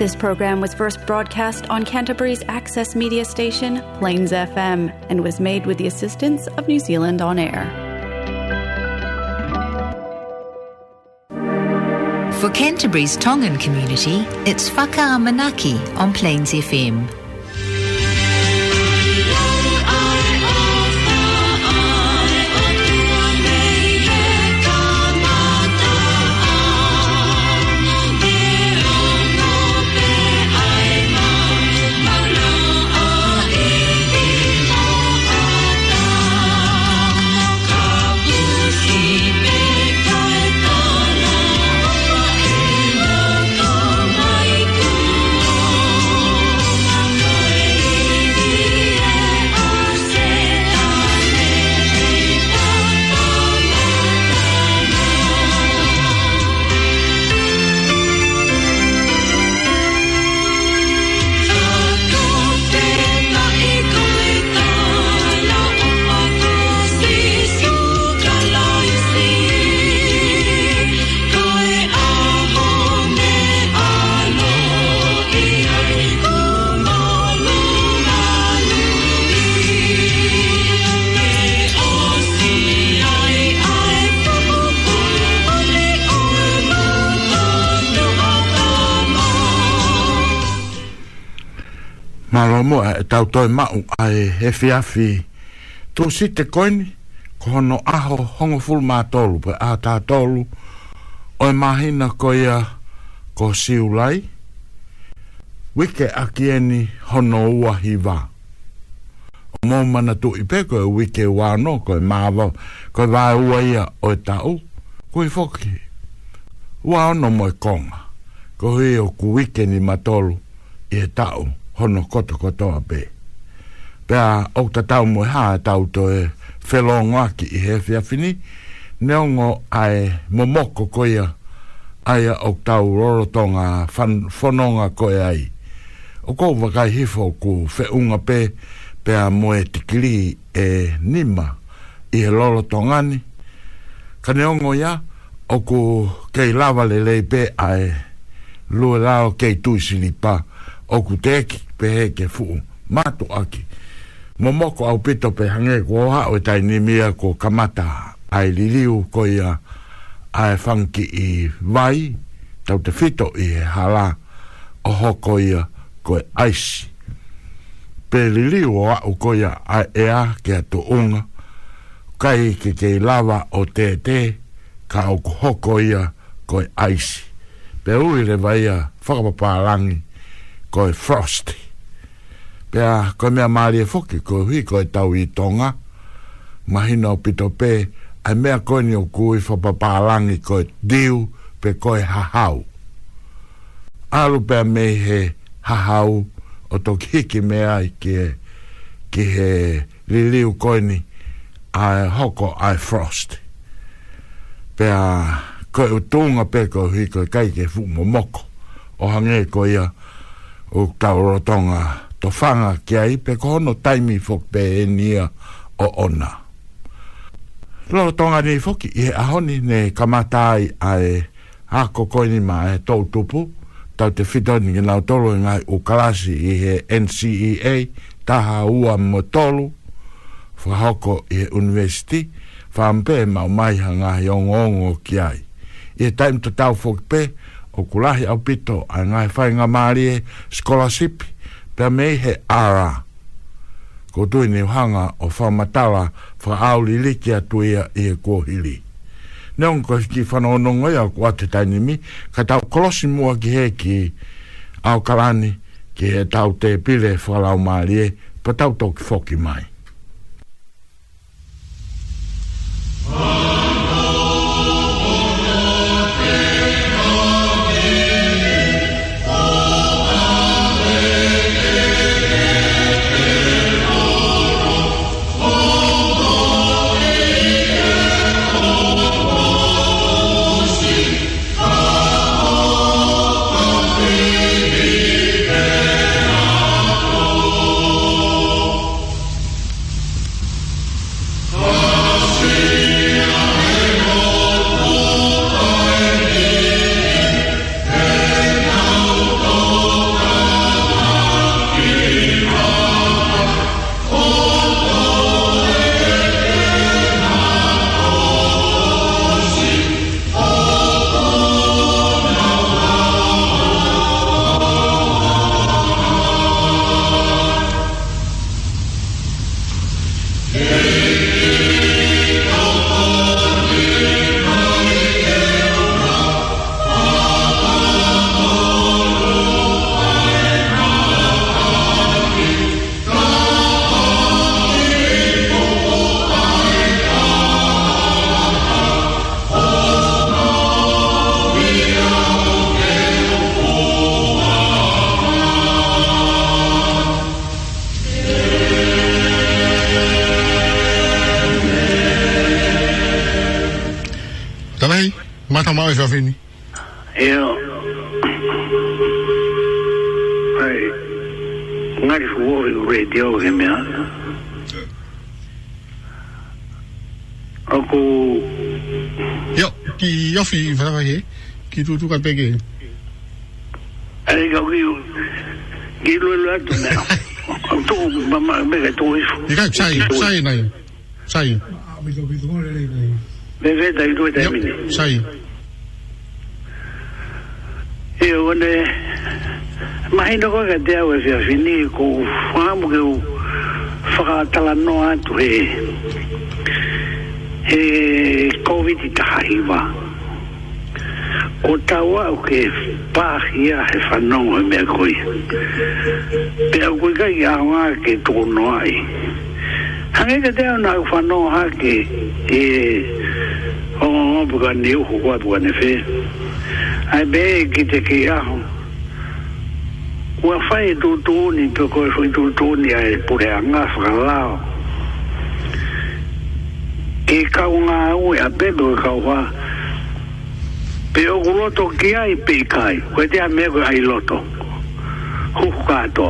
This program was first broadcast on Canterbury's access media station, Plains FM, and was made with the assistance of New Zealand On Air. For Canterbury's Tongan community, it's Faka on Plains FM. tau toi mau ai he fiafi tu si te koini ko hono aho hongo full mā tolu pe a tā tolu o e mahina ko ia ko siu lai wike a kieni hono ua hi wā o mō mana tu i peko e wike wā no ko e mawa ko e wā ua ia o e tau ko i foki wā ono mo e konga ko hui o ku wike ni mā tolu i e tau hono koto kotoa pe. Pea au ta tau mo ha tau to e whelongo aki i he whia fini, neongo ai momoko koia ai au tau rorotonga fan, whanonga koe ai. O kou wakai hifo ku whiunga pe, pea mo e tikiri e nima i he rorotongani, ka neongo ia, o ku kei lava le lei pe ai, lua lao kei tuisilipa, o ku teki pehe ke mato aki. Momoko au pito pe hange ko hao e tai nimia ko kamata ai liliu ko ia ai fanki i vai, tau te fito i e hala oho ko ia ko e aisi. Pe liliu o au ko ia ai ea ke atu unga, kai ke kei lava o te te, ka au hoko ia ko e aisi. Pe uile vai a whakapapa ko e Pea, ko mea maari e foki, ko hui ko e tau i tonga, mahina o pito pē, ai mea koe ni o kui whapapalangi ko e diu pe koe hahau. Aru pea me he hahau o tō kiki mea i ki he, ki he liliu koe ni a hoko a frost. Pea, koe o pe pē ko hui koe kai ke fumo moko, o hangi koe ia o kaurotonga hui to whanga ki ai pe no taimi fok pe e nia o ona. Loro tonga nei foki i he ahoni ne kamatai a e hako ni ma e tau tupu ta te fitoni ki nau tolu ngai u kalasi i he NCEA taha ua mo tolu whahoko i he universiti whampe e mau maiha ngai ongo ongo ki ai. I taim to tau foki pe o kulahi au pito a ngai whainga maari e scholarship ta mei he ara. Ko tui ni hanga o whamatala wha au li litia tuia i e kohili. Ne on koe ki whanonongo ia ko ate taini mi, ka tau kolosi mua ki he ki au karani ki he tau te pile whalau maari e, pa tau tau ki foki mai. Oh. Instituto Guapeguei. Ikaw, sain, sain na yun. me Bebe, dahil doon tayo mini. Sain. Eu, né, mas ainda com a cadeia, eu vi a fini, com o famo que eu fala tala no ato, e, e, covid e tahaiva. tau au ke pāhi a he whanongo i e mea koi. Pea koi kai a hoa ke tōno ai. Hangi ka teo nā u whanongo ha ke e hongo ngō puka ni uhu kua puka ni whē. Ai be e ki te ki aho. Ua whai e tūtūni pe koi whai tūtūni a e pure a ngā whakalao. Ke kau ngā ue a pedo e kau whaa pe o roto ki ai pe kai ko te a me ko ai loto hu ka to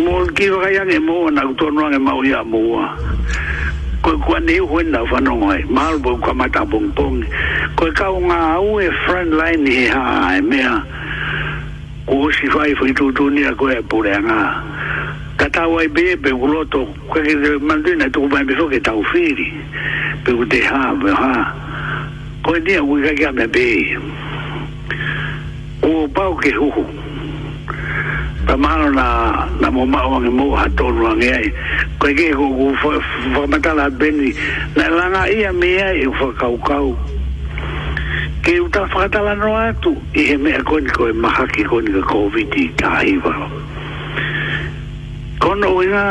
mo ki ro ga yang mo na to no ang e mau ya mo ko ko ne ho na fa no mai mal bo ko mata bong bong ko ka un a e front line e ha e me a ko si fai fo tu tu ni a ko e pure nga kata wai be be roto ko ke mandu na tu ba be so ke ta firi pe u te ha ha koe nea ui kai kia me be o pau ke huhu pa mano na na mo mao ange mo ha tonu ange ai koe ke huhu fa matala beni na langa ia me ai e u fa kau ke uta fa tala no atu i he mea koe ni koe maha ki koe ni ka covid i ta hiwa kono uina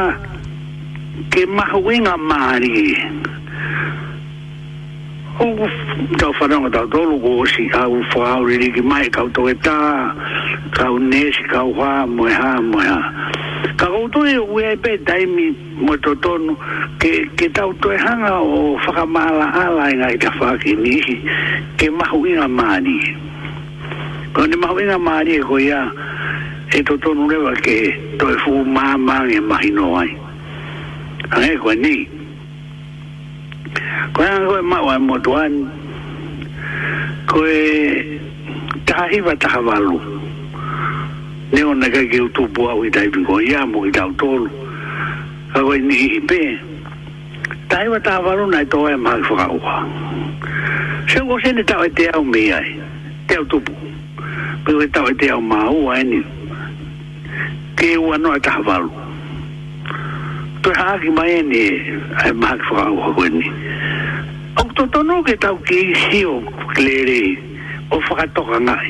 ke maha uinga maari ou tau whanonga si au whau ririki mai kau toke tā ka koutou e ue ai pe taimi moe to tonu ke, ke tau toe hanga o whakamala ala ngai ta whaki nisi ke mahu inga māni ka ne mahu e koi a e to tonu rewa ke toe ai ane koe Korang koe mawa motuan koe tahi wa taha walu. Ne ona ka ke utupu au i taipi ko ia mo i tau tolu. Ka koe ni ipe. Tahi wa taha walu nai toa e mahi whakaua. Se ngo sene tau e te au mea e. Te au tupu. Pe koe tau e te au maua e ni. Ke ua noa taha walu. to ha mai ni ai ma ki fa ho ni o to to no ke tau ki si o klere o fa to ka nai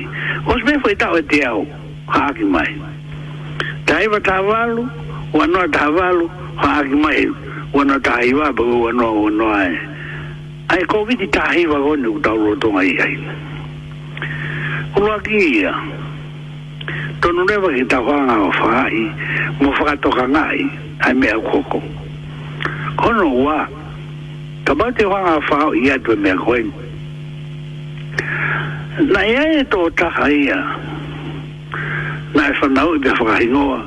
os me foi tau e te au ha ki mai dai va ta valu o no ta valu ha mai o no ta iwa bo o no o no ai ai covid ta hi va go ni tau ro to mai ai o lo ki ia tonu lewa ki ta whanga o whai, mo whakatoka ngai, ai mea koko. Kono wa ka mā te whanga o whao i atu e mea koeng. Na ia e tō taka ia, na e whanau i mea whakahingoa,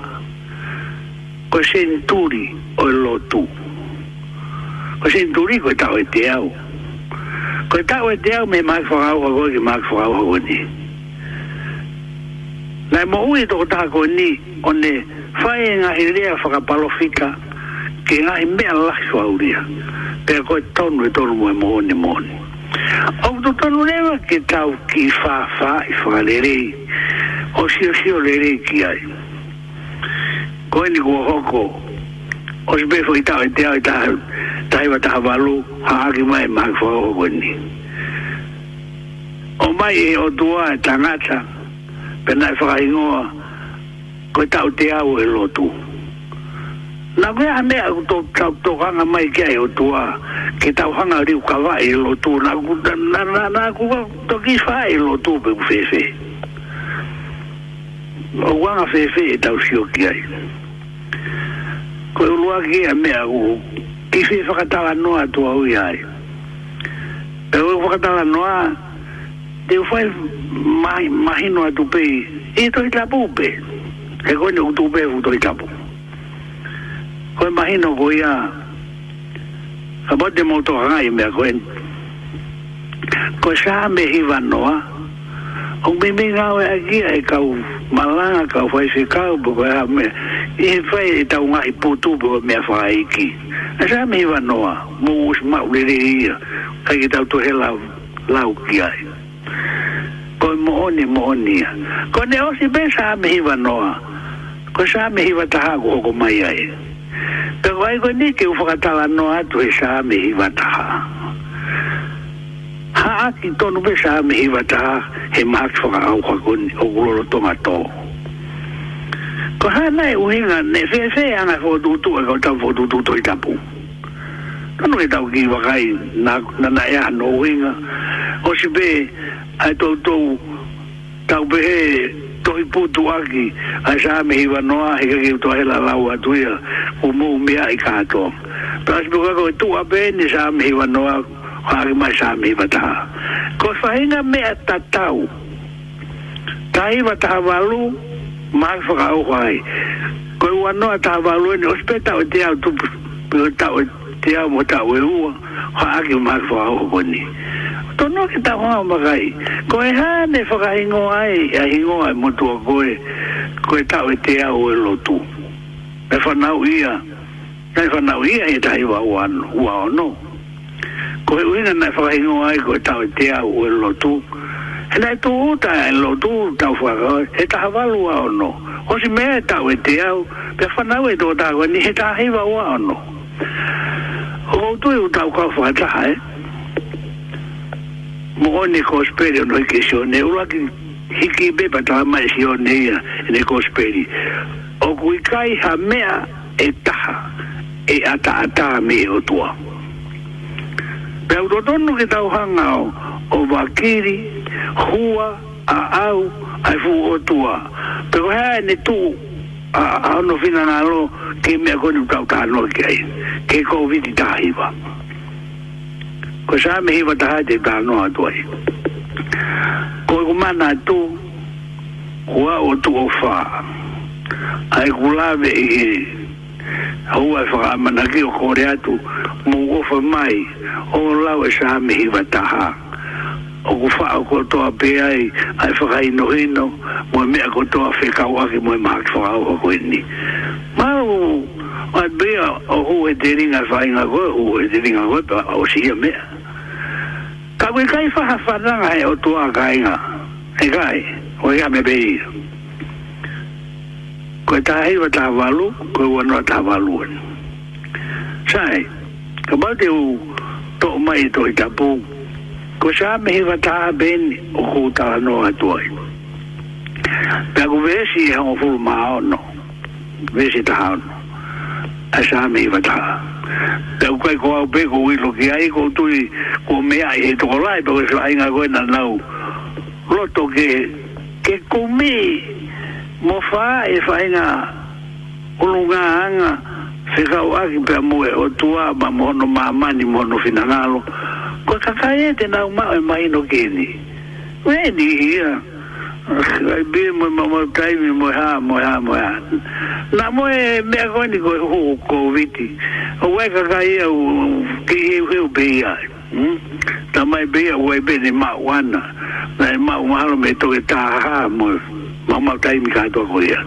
ko senturi o lotu. Ko senturi ko tau e te au. Ko tau e te au me mā whakau hako ki mā whakau hako ni. ni na mo ui to ta ko ni one fai nga idea fa ka palofika ke nga i me la so auria pe ko ton we ton mo mo ni mo ni o to ton ne wa ke ta u ki fa fa i fa le o si o si o le ki ai ko ni ko hoko ko o si be fo i ta i ta i ta ta i wa ta ha lu ha ki mai ma fo ko ni o mai e o tua e tangata e pena e whakai ngoa koe tau te au e lotu. Nā wea mea ku tō tau tō hanga mai kia e o tua ke tau hanga riu kawa e lotu nā ku na ku to ki whā e lotu pe ku whewe. O wanga whewe e tau sio ki ai. Koe ulua ki a mea ku ki whi whakatala noa tua ui ai. Pe ui whakatala noa noa eu fai mai mahino atu pe e to itapu pe e ko no tu pe to itapu ko mahino ia a bote mo to ai me ko en ko sa me ivanoa ah, o me me ga o aqui e kau malanga kau fai se kau bo ko me e fai ta un ai putu bo me fai ki sa me ivanoa mo us ma ule ia kai tau to hela lau ki ai koe mohoni mohoni ko ne osi be sa me hiwa noa ko sa me hiwa taha ko hoko mai ai pe ko ai ko ni ke u whakatala noa atu e sa me hiwa taha ha aki tonu be sa me hiwa taha he mahak whakakau kakoni o guloro tonga tō ko hana e uhinga ne whewhe anga ta e kau tau whotutu toi tapu tono e tau ki wakai na na na ea no winga o si be ai tau tau tau be he tohi putu aki ai sa me hiwa noa i ka ki utoa he la lau atuia u mu mea i kato pa si buka koe tu a be ni sa me hiwa noa haki mai sa me hiwa taha ko fahinga mea tatau tahi wa taha walu maa whakau hai koe ua noa taha walu ni ospeta o te au tupu Pero tá, te au mo tau e ua, ha aki o mai whaau o wani. Tono ki tau hao makai, ko e hane whaka hingo ai, a hingo ai mo tua koe, koe e tau e te au e lotu. E whanau ia, nai e whanau ia e tai wa ua ua ono. Ko e uina nai whaka hingo ai, koe e tau e te au e lotu. E nai tu uta e lotu tau whaka, e taha walu a ono. Hosi mea e tau e te au, pe whanau e tō tau, ni he tahi wa ua ono ho tu u tau ka fa ta mo ne ko speri no ke sho ne u ki hiki be pa mai si o ne ko speri o ku ha mea e e ata ata me o tua pe u no ke hanga o o hua a au ai fu o pe ha e ne tu a no fina na lo ke me ko ni tau tau no ke ke ko vi di ta hi ba ko sa me hi ba ta de ta no a to ai ko e ku ma na tu ku a o tu o fa ai ku la ve i au a fa ma na ki o ko re a tu mo go fa mai o la o e sa me hi ba ta ha o ko fa ko to a pe ai ai fa kai no hino mo me ko to a fe ka wa ki mo ma ko a ko ni ma o a be o ho e te ringa fa inga ko o e te ringa ko pa o si me ka we kai fa ha fa na ai o to a kai nga e kai o ya me be ko ta hai wa ta wa lu ko wa no ta wa lu sai ka ba te o to mai to i tapu ko sa me hiva ta ben o ku ta no atoi ta ku ve si e ho fu ma o no ve si ta ho no a sa me hiva ta ta ku ko au pe ko i lo ki ai ko tu i ko me ai e to lai pe ko sa ai nga ko na nau roto ke ke ku mi mo fa e fa nga o lunga anga fe ga o aki pe mo e o tua ma mo no ma mani mo no finangalo ma mo no finangalo kua kakai e te nau mao e mai no kini. Ue ni ia. Ai bi mo mo mo tai mi mo ha mo ha mo ha. Na mo e me ko ni ko ho ko viti. O wai kakai e u ki hmm? e u heu ai. Ta mai bi a wai bi ni ma wana. Na e ma wana me toke ta ha mo mo mo tai mi ka toko ia.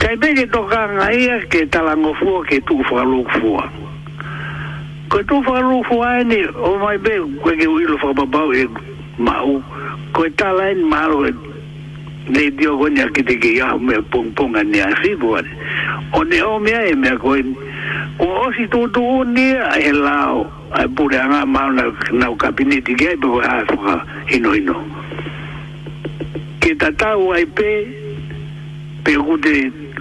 Kai bi ke toka ngai e ke talangofua ke tu fua lukfua. Kau ko tu faru fuani o mai be ko ke wilo fa babau e mau ko tala en maro de dio gonya ki te ki ya me pong pong ani asi buat o ne o me e me ko o o si tu tu ni e lao ai pure anga mau na na kabineti ke be ko ha fa ino ino ke tatau ai pe pe ku te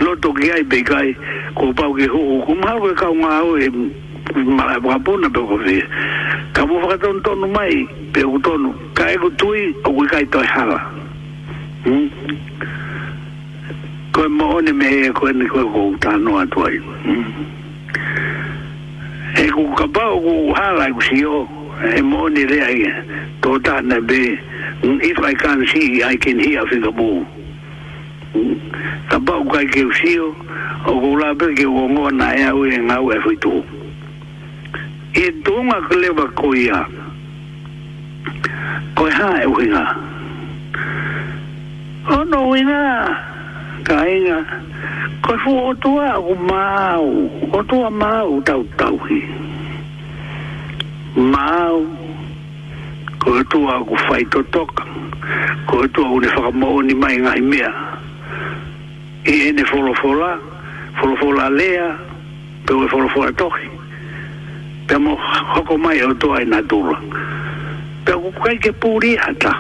loto ki ai be kai ko pau ke ho ku mau ke ka nga o e ma bona pe gofi ka mo fa ton ton mai pe u ton ka e gu tui o gu kai to hala ko mo ne me e ko ne ko go ta no a toi hmm? e gu ka ba o gu hala gu si o e mo ne re ai to ta na be hmm, if i can see i can hear from the moon ka ba o kai ke si o o gu la be ke o ngo na e au e ngau e fu tu mm e donga glewa ko ia ko ha e uinga ono uinga ka inga ko fu o tua o mau o tua mau tau tau hi mau ko tua ko fai to tok ko tua o ne fa mo ni mai ngai mea e ene folo fola folo lea pe o folo toki pe mo hoko mai o toa ina dura pe ko kai ke puri hata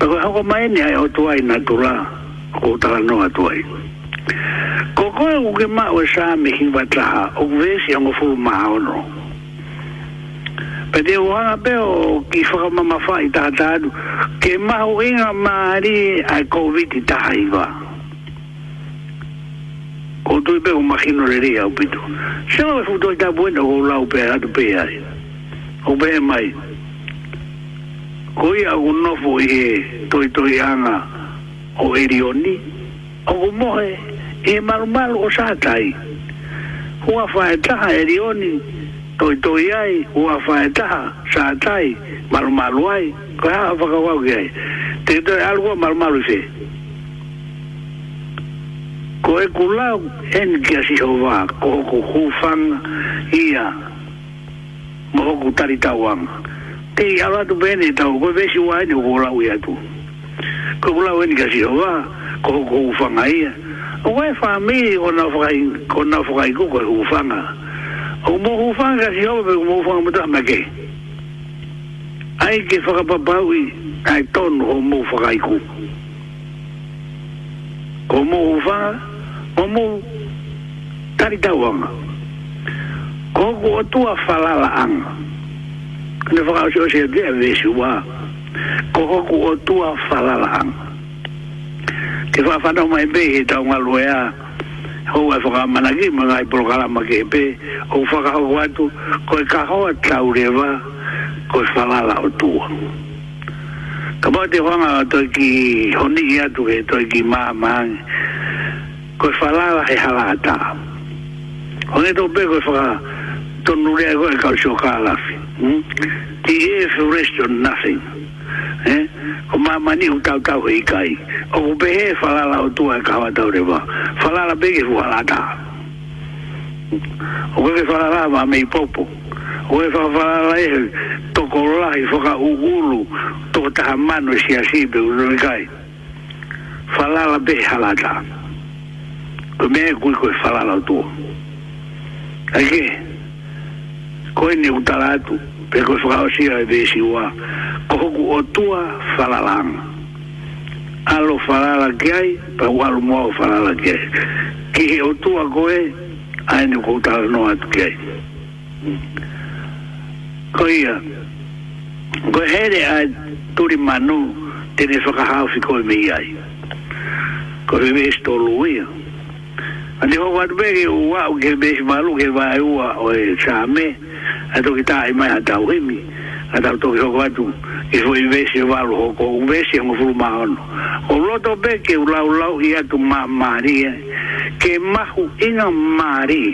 pe hoko mai ne o toa ina dura ko tara no a toa ko ko e uke ma o sa me hin vatra o vesi ango fu ma o no pe de o hanga pe o ki whaka mama fai ta ta adu ke ma o inga maari a covid ta haiva ta haiva o tu be o machino le ria o pito se o fu do da bueno o la o pe a tu pe a o be mai koi agu no fu e toi toi ana o erioni o o moe e malu malu o satai hua fae taha erioni toi toi ai hua fae taha satai malu malu ai koi hawa whakawau ki ai te toi alua malu malu se Koe kulau ene kasi hova, koko hufanga iya, mwoko tali tawang. Ti yalwa tupene, tawe kwe besi wane, koko lawe ya iyo. Koko lawe ene kasi hova, koko hufanga iya. Kwa e fami, kona foka iyo, kwa hufanga. Komo hufanga kasi hova, komo hufanga mwoto ameke. Ae ke foka papawi, ae tono komo hufanga iyo. Komo hufanga, Omo tari tawanga. Kogo otua falala anga. Ne whaka o seo seo dea vesi wā. Kogo otua falala anga. Te whawhanau mai me he tau ngā loea hou e whakamanaki ma ngai porokala ke pe hou whakahau atu koe kahoa tau rewa koe whalala o tua. Ka pao te whanga o toi ki honi i atu ke toi ki maa maangi falala he halata. Hone no es koifalala, tonu rea koe kausio kālafi. Ti hmm? e nothing. Eh? o mamani u tau tau O behe falala o tua e kawa Falala hu O koe falala popo. O falala e toko la foka toko mano e si asipe u Falala pe halata. Domenicul tu? Aqui, koini utalatu, peko whakaosia e vesi ua, kohoku o tua falalanga. Alo falala ki ai, pa walu moa o falala ki ai. que o tua koe, ainu koutala no atu ki ai. Koia, koe here ai turi manu, tene whakahawhi koe me iai. Koe me estou ia. Ani ho wat be u wa u ke be ma lu ke ba u wa o e sa me. A to kita i mai ata u himi. A ta to ho wat u. I fo i be se wa lu ho ko u be se mo fu ma on. O lo to be ke u la u la u ia tu ma mari. Ke ma hu ina mari.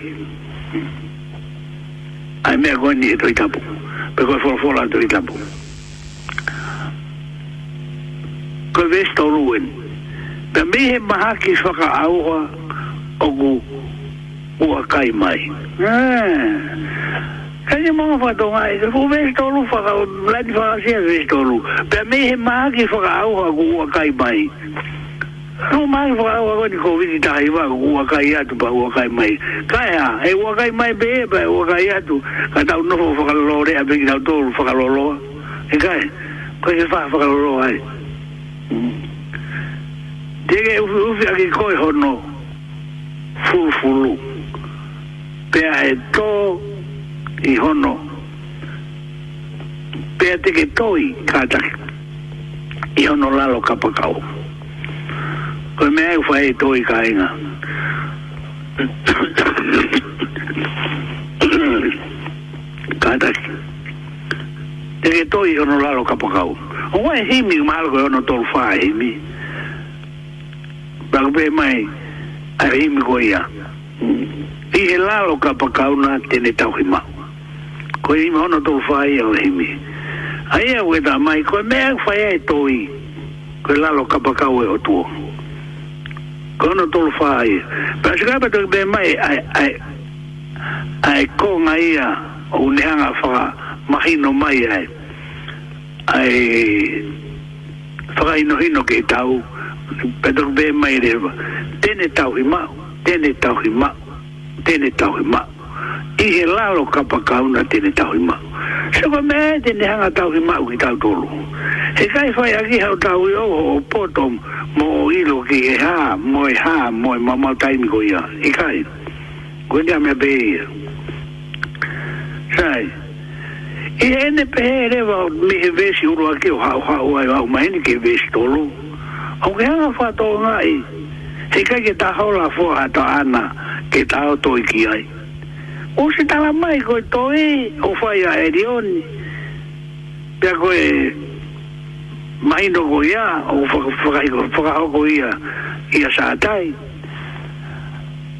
Ai me go ni to ita pu. Pe ko fo fo la to ita pu. Ko ves to ruen. Tambi he maha ki swaka auha. Ko おお若い前。うん。Ele não falou mais, o vestolo falou, lá de falar assim, vestolo. Pra mim, remar que falou, alguma cai mais. Não mais falou, agora de Covid tá aí, alguma cai ato, alguma cai mais. Caia, é o cai mais beba, é o cai ato. Cada um novo falou, lore, a bem, não todo falou, lore. E cai, coisa faz, falou, lore. Diga, eu fui aqui, coi, honor. fufulu pea e tō i hono pea teke tōi kātaki i hono lalo kapakao koe mea e whae tōi kāinga kātaki teke tōi i hono lalo kapakao o wai himi mahalo koe hono tōru whae himi Bago pe mai, rei mi go ia i he lalo ka pa kauna tene tau ki mau ko i mauna tō whai au he mi ai au e da mai ko mea au ai e tōi ko i lalo ka pa kau e o tuo ko ana tō whai pa si kāpa tōi bēn mai ai ai ai ko ngā ia o nehanga whaka mahino mai ai ai whaka ino hino ke tau pa be mai reba tene tau hi mau, tene tau hi mau, tene tau hi mau. I he lalo kapa kauna tene tau hi mau. Sopa me e tene hanga tau hi mau ki tau tolu. He kai whai aki hau tau i oho o potom mo o ilo ki he ha, mo e ha, mo e mamau taimi ko ia. He kai. Kwenia mea be ia. Sai. I he ene pehe rewa mi he vesi uru ake o hau hau ai au maini ke vesi tolu. Aunque hanga whatoa ngai. Aunque Tika ke taho la foha to ana, ke taho to iki ai. O se tala mai ko to e, o fai a erioni. Pea ko e, mai no ko ia, o fuka hoko ia, ia sa atai.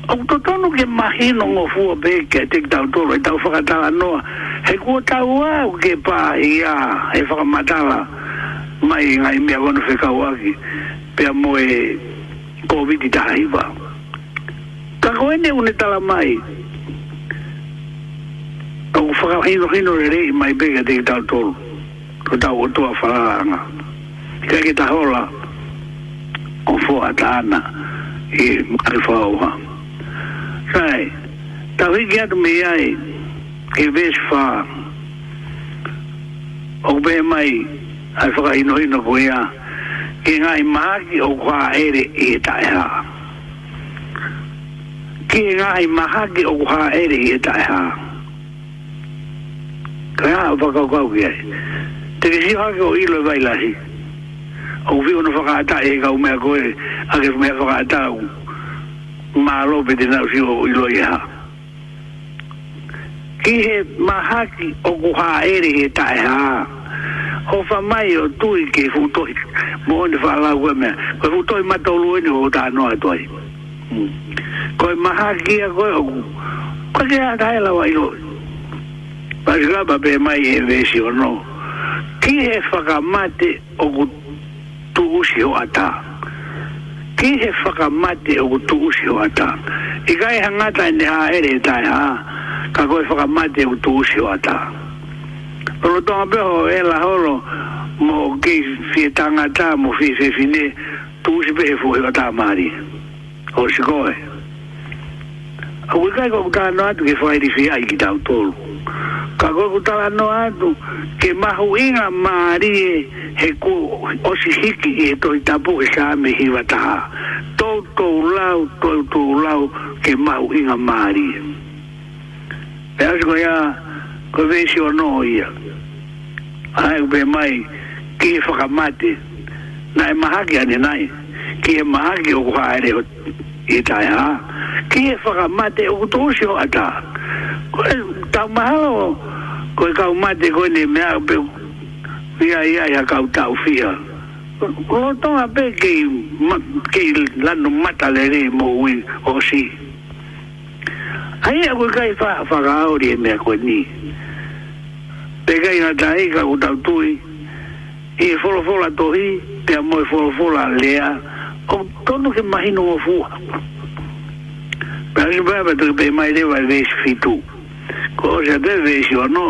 O to tono ke mahi no ngo fua pe, ke tik tau tolo, e tau whakatala noa. He kua tau au ke pa ia, e matala mai ngai mea wano whekau aki. Pea moe, e, o viti tahaiwa. Kako ene une tala mai, au whaka hino hino re rehi mai pega te ki tau tolu, to tau o tua whararanga. Ika ki ta hola, o fua ta ana, i mkari whaua. Rai, tau hiki atu me iai, ki vesh whaa, au be mai, ai whaka hino hino ko iai, ke ngai maki o kwa ere e taeha. Ke ngai mahaki o kwa ere e taeha. Kaya o whakaukau ki ai. Te ke si hake o ilo e vailahi. O vi ono whakaata e kau mea koe, ake mea whakaata o maalo pe te nau si o ilo i e ha. Ki he mahaki o kwa ere e taeha. Ha ho fa mai o tui ki hu e toi mo hmm. ni fa la we me ko hu toi ma to lue ni ho ta no a toi ko ma ha ki a ko ku ko ki a ta e la wa i lo pa ga ba be mai e ve si o no ki he fa ga mate o ku tu u si o ata ki e fa ga mate o ku tu u si o ata i ga e hanga ta ni ha ere e ta ha ka ko e fa ga mate o tu u si o ata ha Pero to a peho e la holo mo ke fie tangata mo fie fie fine tu si pehe fuhi o ta mari. O si koe. A ui kai kou ta no atu ke fai di ai ki tau tolu. Ka kou kou ta no atu ke mahu inga mari e he ku o si hiki i e toi tapu e sa me hi wataha. Tau o lau, tau tau lau ke mahu inga mari e. Pea si ya ko vesi o no ia ai be mai ki fa mate na e mahaki ani nai ki e mahaki o ko haere o i tai ha ki e fa mate o to shi o ata ko e ta mahalo ko e ka mate ko ni mea be ia ia ia ka ta u fia ko to a pe ki la no mata le re mo wi o si ai e ko ka fa fa ga o ri mea te kai na tahi ka kutau tui i e wholofola tohi te amo e wholofola lea o tonu ke mahi no o fua pēkai pēkai pēkai pēkai mai te vai vēsi fitu ko o sea te vēsi o no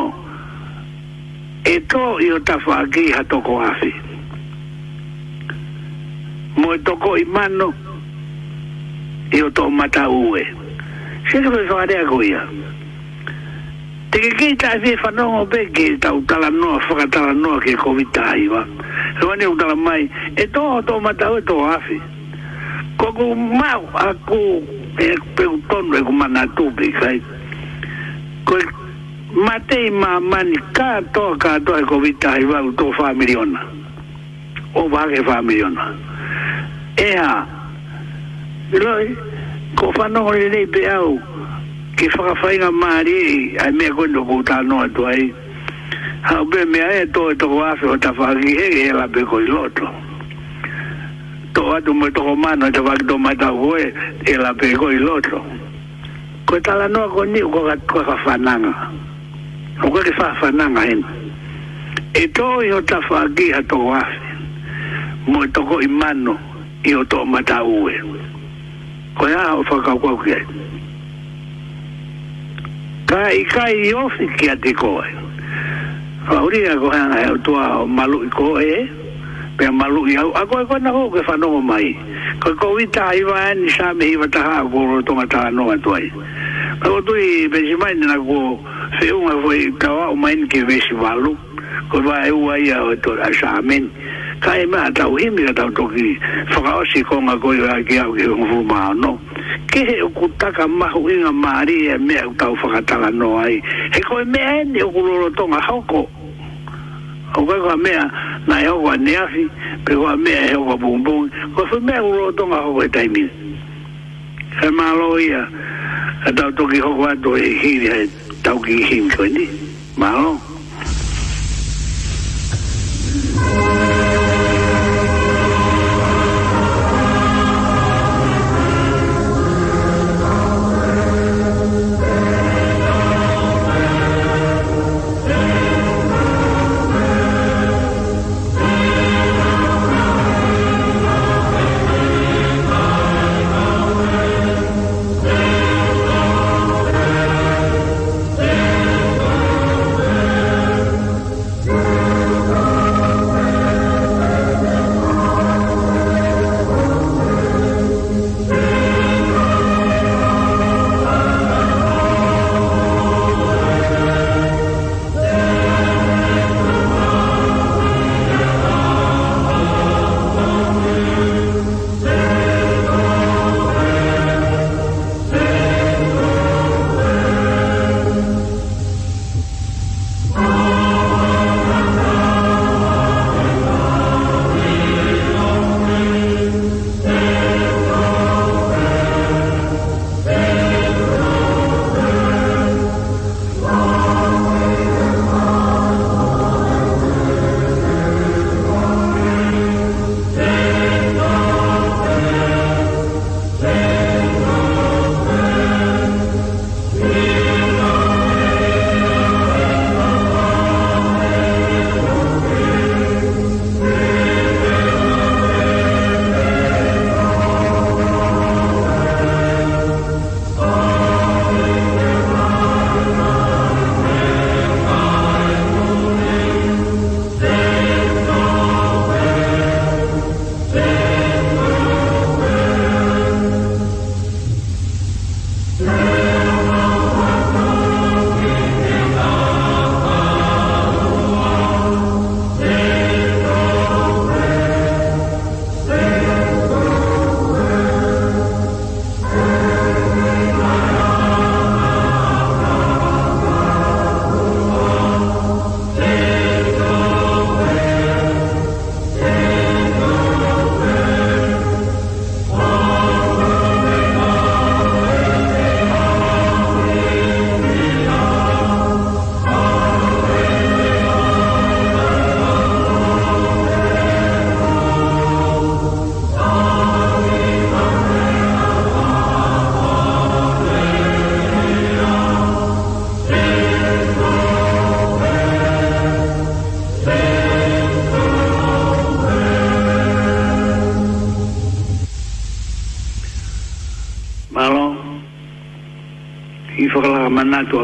e tō i o tawha a kiha toko hawhi mo e toko i mano i o tō mata ue Sekepe whare ako ia. Sekepe tekekeitāseefa nogo peke tautalanoa whakatalanoa ke kovitaiva roane utala mai e to tō mata o to afi koko mau a ko e peu tonu e ko mana tupi kai ko ka to kātoa kātoa e kovitaiva u tō whamiriona o wake whamiriona ea roi ko whanongo lelei pe au ke whakawhainga maari ai mea kondo kou tānoa tu ai Ha pe mea e tō e toko awhi o ta whaki he e la pe koi loto tō atu mo e toko mano e ta whaki tō matau koe e la pe koi loto koe tala noa ko ni ko ka ko ka fananga o ko ke fa fananga en e to yo ta fa ki ato wa mo to ko imano i o to mata ue ko ya o fa ka ko ki Ka kai i ofi ki a te koe. Ka uri a koe e tua o malu i koe e. Pea malu i au. A koe koe na hoke whanongo mai. Ka koe i va ni sa me iwa taha ha koro to taha no a tuai. Ka koe tui pensi mai nina ko feunga foi kawa o main ke vesi valu. ko va e ua to ra tora sa amenti kai ma ta u himi ta toki fora o si ko ma goi ra ki au ki un fu ma no ke he ku ta ka ma u nga ma ri e me u ta u fora ta la no ai he ko me e ne u lo lo tonga ha ko o ko ma me na e o wa ne a fi pe o me e o bu bu ko fu me u lo tonga ho ko tai mi he ma lo ia ta toki ho ko to e hi ri e ta u ki him ko ni ma lo Thank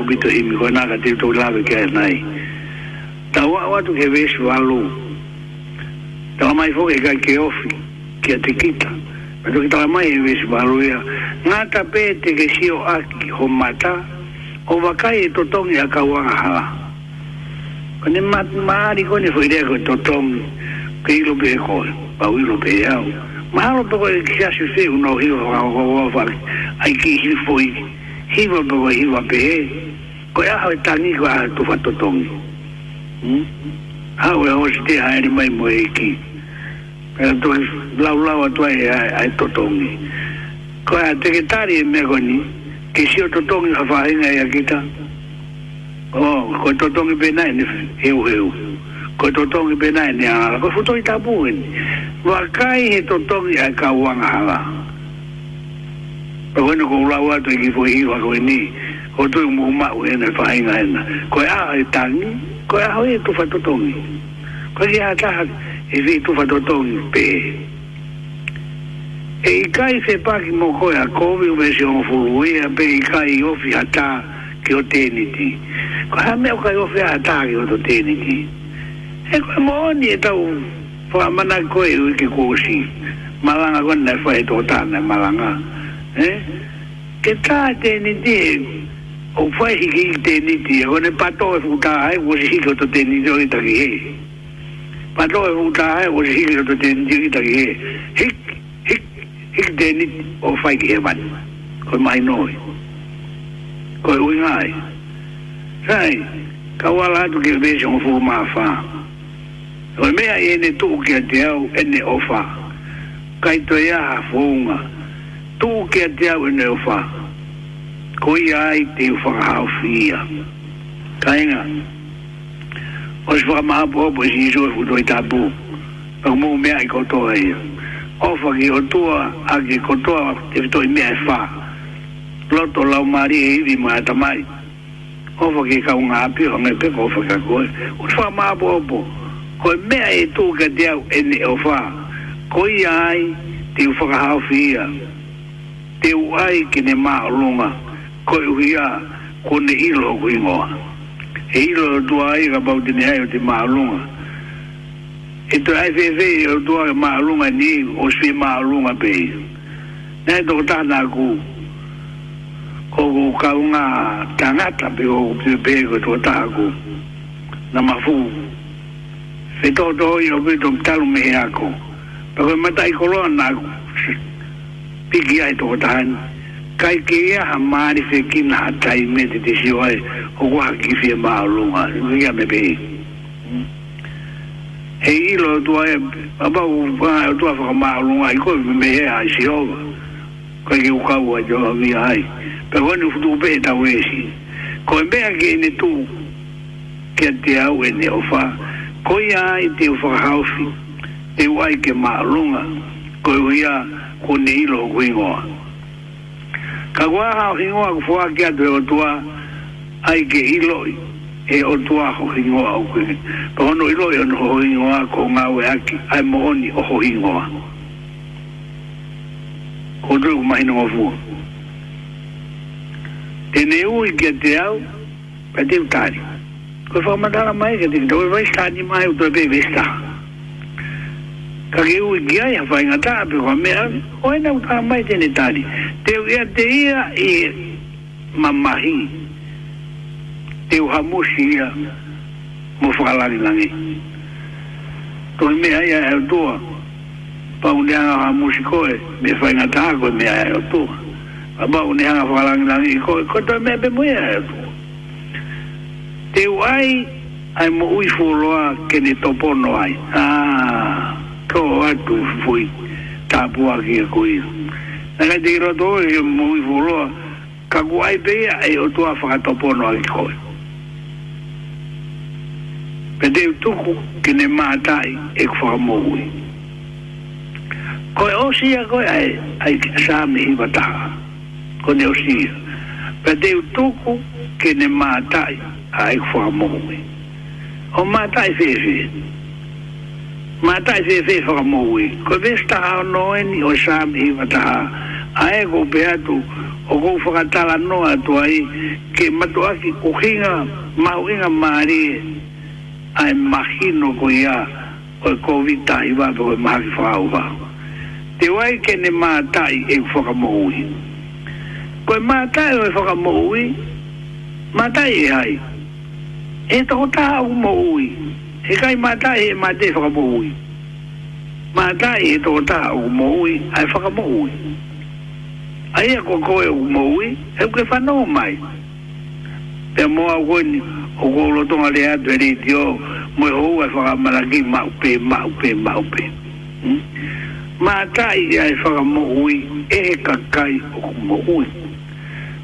bito himi ko na gati to lawe ke nai ta wa wa watu ke vesi walu ta mai fo ke ga ke ofi ke te kita pe to ta mai e vesi ya na ta pe te ke sio aki ho mata o va kai to to ni aka wa ha ko kone mat ma ri ko kone fo ide ko to to ke ilo be ko pa wi ilo pe au Mahalo poko ke sia si uno feu no hiwa ai ki hi hifoi hiwa poko hiwa pe e awe tangi kwa tu fatotongi. Hmm? Awe o si te haere mai mo eki. Pero tu lau lau atu ai e ai totongi. Kwa a teke tari e mego ni, ke si o totongi a whahinga e akita. O, ko totongi benai ni heu heu. Ko totongi benai ni angala. Ko futongi tabuwe ni. Wakai he totongi ai kawanga hala. Pero bueno, ko ulau atu e ki fuhi wako ni. Pero o kan. tu mo ma u ene fa inga ena ko a e tan ko a ho e tu fa to tongi ko ia ta ha e vi tu fa to tongi pe e i kai se pa ki mo ko a ya, ko vi u be si on fu pe i kai o fi a ta ki o teni ti ko a me o kai o fi a ta ki o to teni ti e eh, ko mo ni e ya ta u fa mana ko e u ki ko si malanga ko ne fa e to ta ne malanga eh ke ta teni ti e ko o fai i ki i tēni ti, o ne pato e futa ai, o si hiko to tēni ti o i taki he. Pato e futa ai, o si hiko to tēni ti o i taki he. Hik, hik, hik tēni o fai ki he manu, o mai noi, o i ui ngai. Sai, ka wala atu ki vese o fu maa faa. O mea e ne tuu kia te au, e ne o faa. Kaito e aha fuunga, tuu kia te au e ne o faa. koe ai te O Tainga, os whakamahapōpo si iso e futoi tāpū, au mō mea i kotoa ia. Ofa ki o tua, a ki kotoa te futoi mea e wha. Loto lau Maria e iwi mai tamai. Ofa ki ka unga api, hanga peko ofa ka koe. Os whakamahapōpo, koe mea e tū ka te au ene o wha. Koe ai te whakahawhia. Te uai ki ne maa olonga. koe uia kone ilo o kuingoa. E ilo o tua ai ka pau tine ai o te maalunga. E tu ai fefe o tua maalunga ni o sui maalunga pe. Nei toko tana ku koko kaunga tangata pe o kutu pe ko toko tana ku na mafu. Fe toto hoi o pito mtalu mehe ako. Pako mata ikoloa na ku. Piki ai toko tana. 佢起嘢，係咪呢？佢唔係太明，對啲嘢好鬼死馬龍啊！唔知有咩病？係呢度啊！爸爸，我話呢度啊，份馬龍啊，應該唔係係蝦肉，佢叫佢搞壞咗佢嘅閪。不過你唔好俾佢打微信。佢俾人見到，佢就睇下會唔會好翻。佢呀，睇到佢好衰，佢話：佢馬龍啊，佢話：佢呢度好惡啊！Kawa ha hingoa kufua kia tue o tua ai ke ilo e o tua ho hingoa o que Pahono ilo e ono ho a ko ngā we aki ai mooni o ho a Ko tue kumahina ngofua. Tene ui kia te au, pa te utari. Ko whakamatara mai ke te kita, oi vai stani mai utra pe vesta. Ko ka ke ui ki ai hawhai ngā tā pe kua mea o ena u tā mai tēne tāri te u ea te ia i mamahi te u hamushi ia mo whakalari langi to i mea ia e autoa pa un ea ngā hamushi koe me whai ngā tā koe mea e autoa a pa ba ea ngā whakalari langi koe koe to i mea pe mea e autoa te u ai ai mo ui fuloa kene topono ai aaa ah, to atu fui tapu aki a koi naka te kira to e mui fuloa kaku ai pea e o tua whakatopono aki koi pe te tuku kene mātai e kwhakamogui koi osi a koi ai ai sami hi wataha kone osi a pe te tuku kene mātai ai kwhakamogui o mātai fefe fefe ma ta se se ho mo wi ko ve no en o sha mi va ta go be a tu o go fo ga no a ai ke mato to a ki ko hinga ma o hinga ma a imagino go ya o ko vi ta i va do ma ki fa o va te wai ke ne ma e fo ga mo wi ko ma ta i e fo ga mo wi ma ai e, e to ta u mo wi he kai mata e mate fa mo ui mata e to ta u mo ui ai fa mo ui ai ko ko e u mo ui e ko fa no mai pe mo a woni o go lo to ale a de ri dio mo ho wa fa ma la gi ma u pe ma u pe ma u pe mata e ai fa mo ui e ka kai o mo ui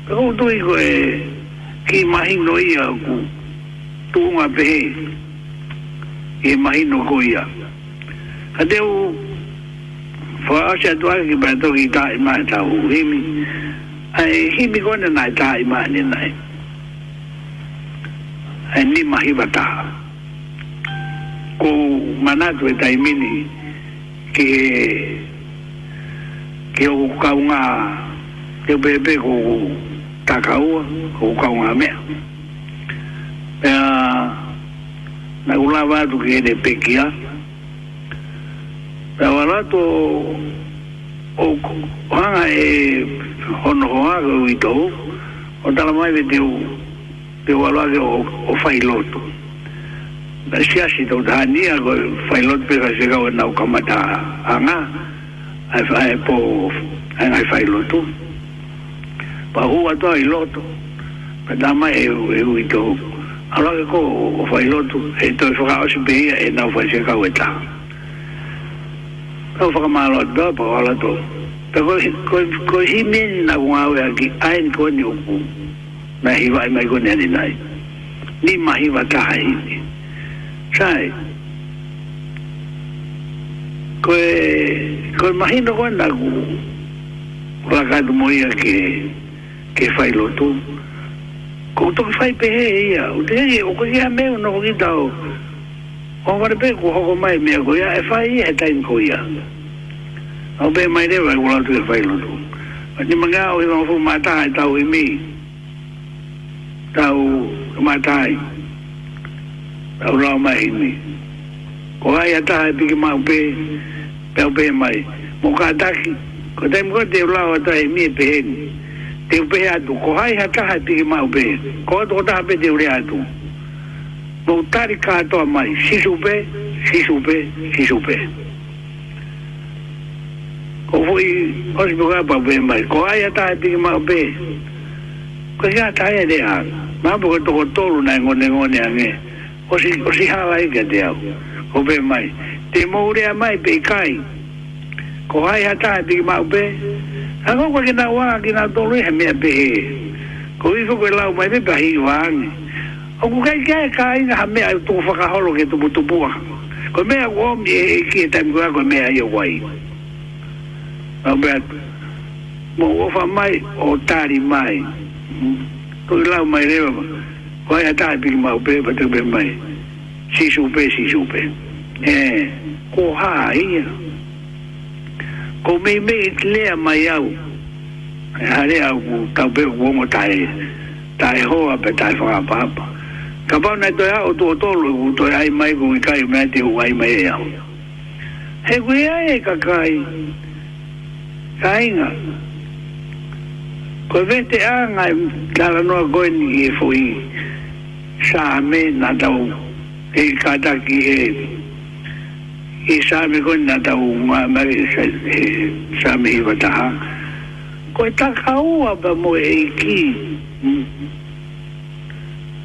ko do i go e ki mahi no ia ku tu nga e mahi no koia ka te u wha ase atu ake ki pato ki tā i mai tau himi ai himi kone nai tā i mai ni nai ai ni mahi wata ko manatu e taimini ki ki o kaunga ki o pepe ko takaua ko kaunga mea Uh, na ula vatu ki ene pekia na wala to o hanga e hono hoa ke uito o tala mai ve teo teo wala ke o failoto na si asi tau tahania ko failoto pe kase kawa e na ukamata hanga ai fai po ai ngai failoto pa hua to ailoto pa tama e uito e alakeko o whailotu e toi whakaosipia e nau whaise kau e taha. Kau whakamalo atoa pa wala tō. Ta ko hi meni na kungawe aki aen koni uku na hiwa e mai koni ani nai. Ni mahiwa taha hini. Sai, koe, koe mahino koe naku lakatu moia ke, ke whailotu. Koe ko to fai pe he e ia o te he o ko ia me no ki tau o vare pe ko ho mai me ko ia e fai ia e ta in ko ia o be mai re vai e ola tu e fai no tu a ni manga o i no fu mata ai tau i mi tau mata ai tau ra mai i mi ko ai ata ai pi ki ma pe pe pe mai mo ka ta ki ko te mo te ola ata i mi pe ni te upe atu, ya ko hai ha taha te ke mau pe, ko atu taha pe te ure atu. Mau tari katoa mai, sisu pe, sisu pe, sisu pe. Ko fui, ko si puka pa upe mai, ko hai ha taha te ke mau pe, ko si ha taha te ha, ma puka toko tolu na ngone ngone ange, ko si, ko si hala eke te au, ko upe mai, te mau rea mai pe kai, ko hai ha taha te ke mau pe, ko hai ha taha te ke mau pe, a ko ko gina wa gina to lu he ko i ko la mai me ba hi wan o ku kai kai e kai na me a tu fa ke tu tu bua ko me a wo mi e ki e ta mi ko me a yo wai a be mo wo mai o tari mai ko la mai re ba ko ai ta bi mau pe be ba mai si su pe si su pe eh ko ha i ko me me le mai au e hare au ka be wo mo tai tai ho a pe tai fo a papa ka pa na to ya o to to lu to ai mai ku kai me te e u ai mai ya he gu ya e ka kai kai nga ko ve te an ai ka e la no go ni e fo i sa me na tau e ka ta ki e i sāme koe nā tau ngā mai sāme i wataha koe taka ua pa mo e ki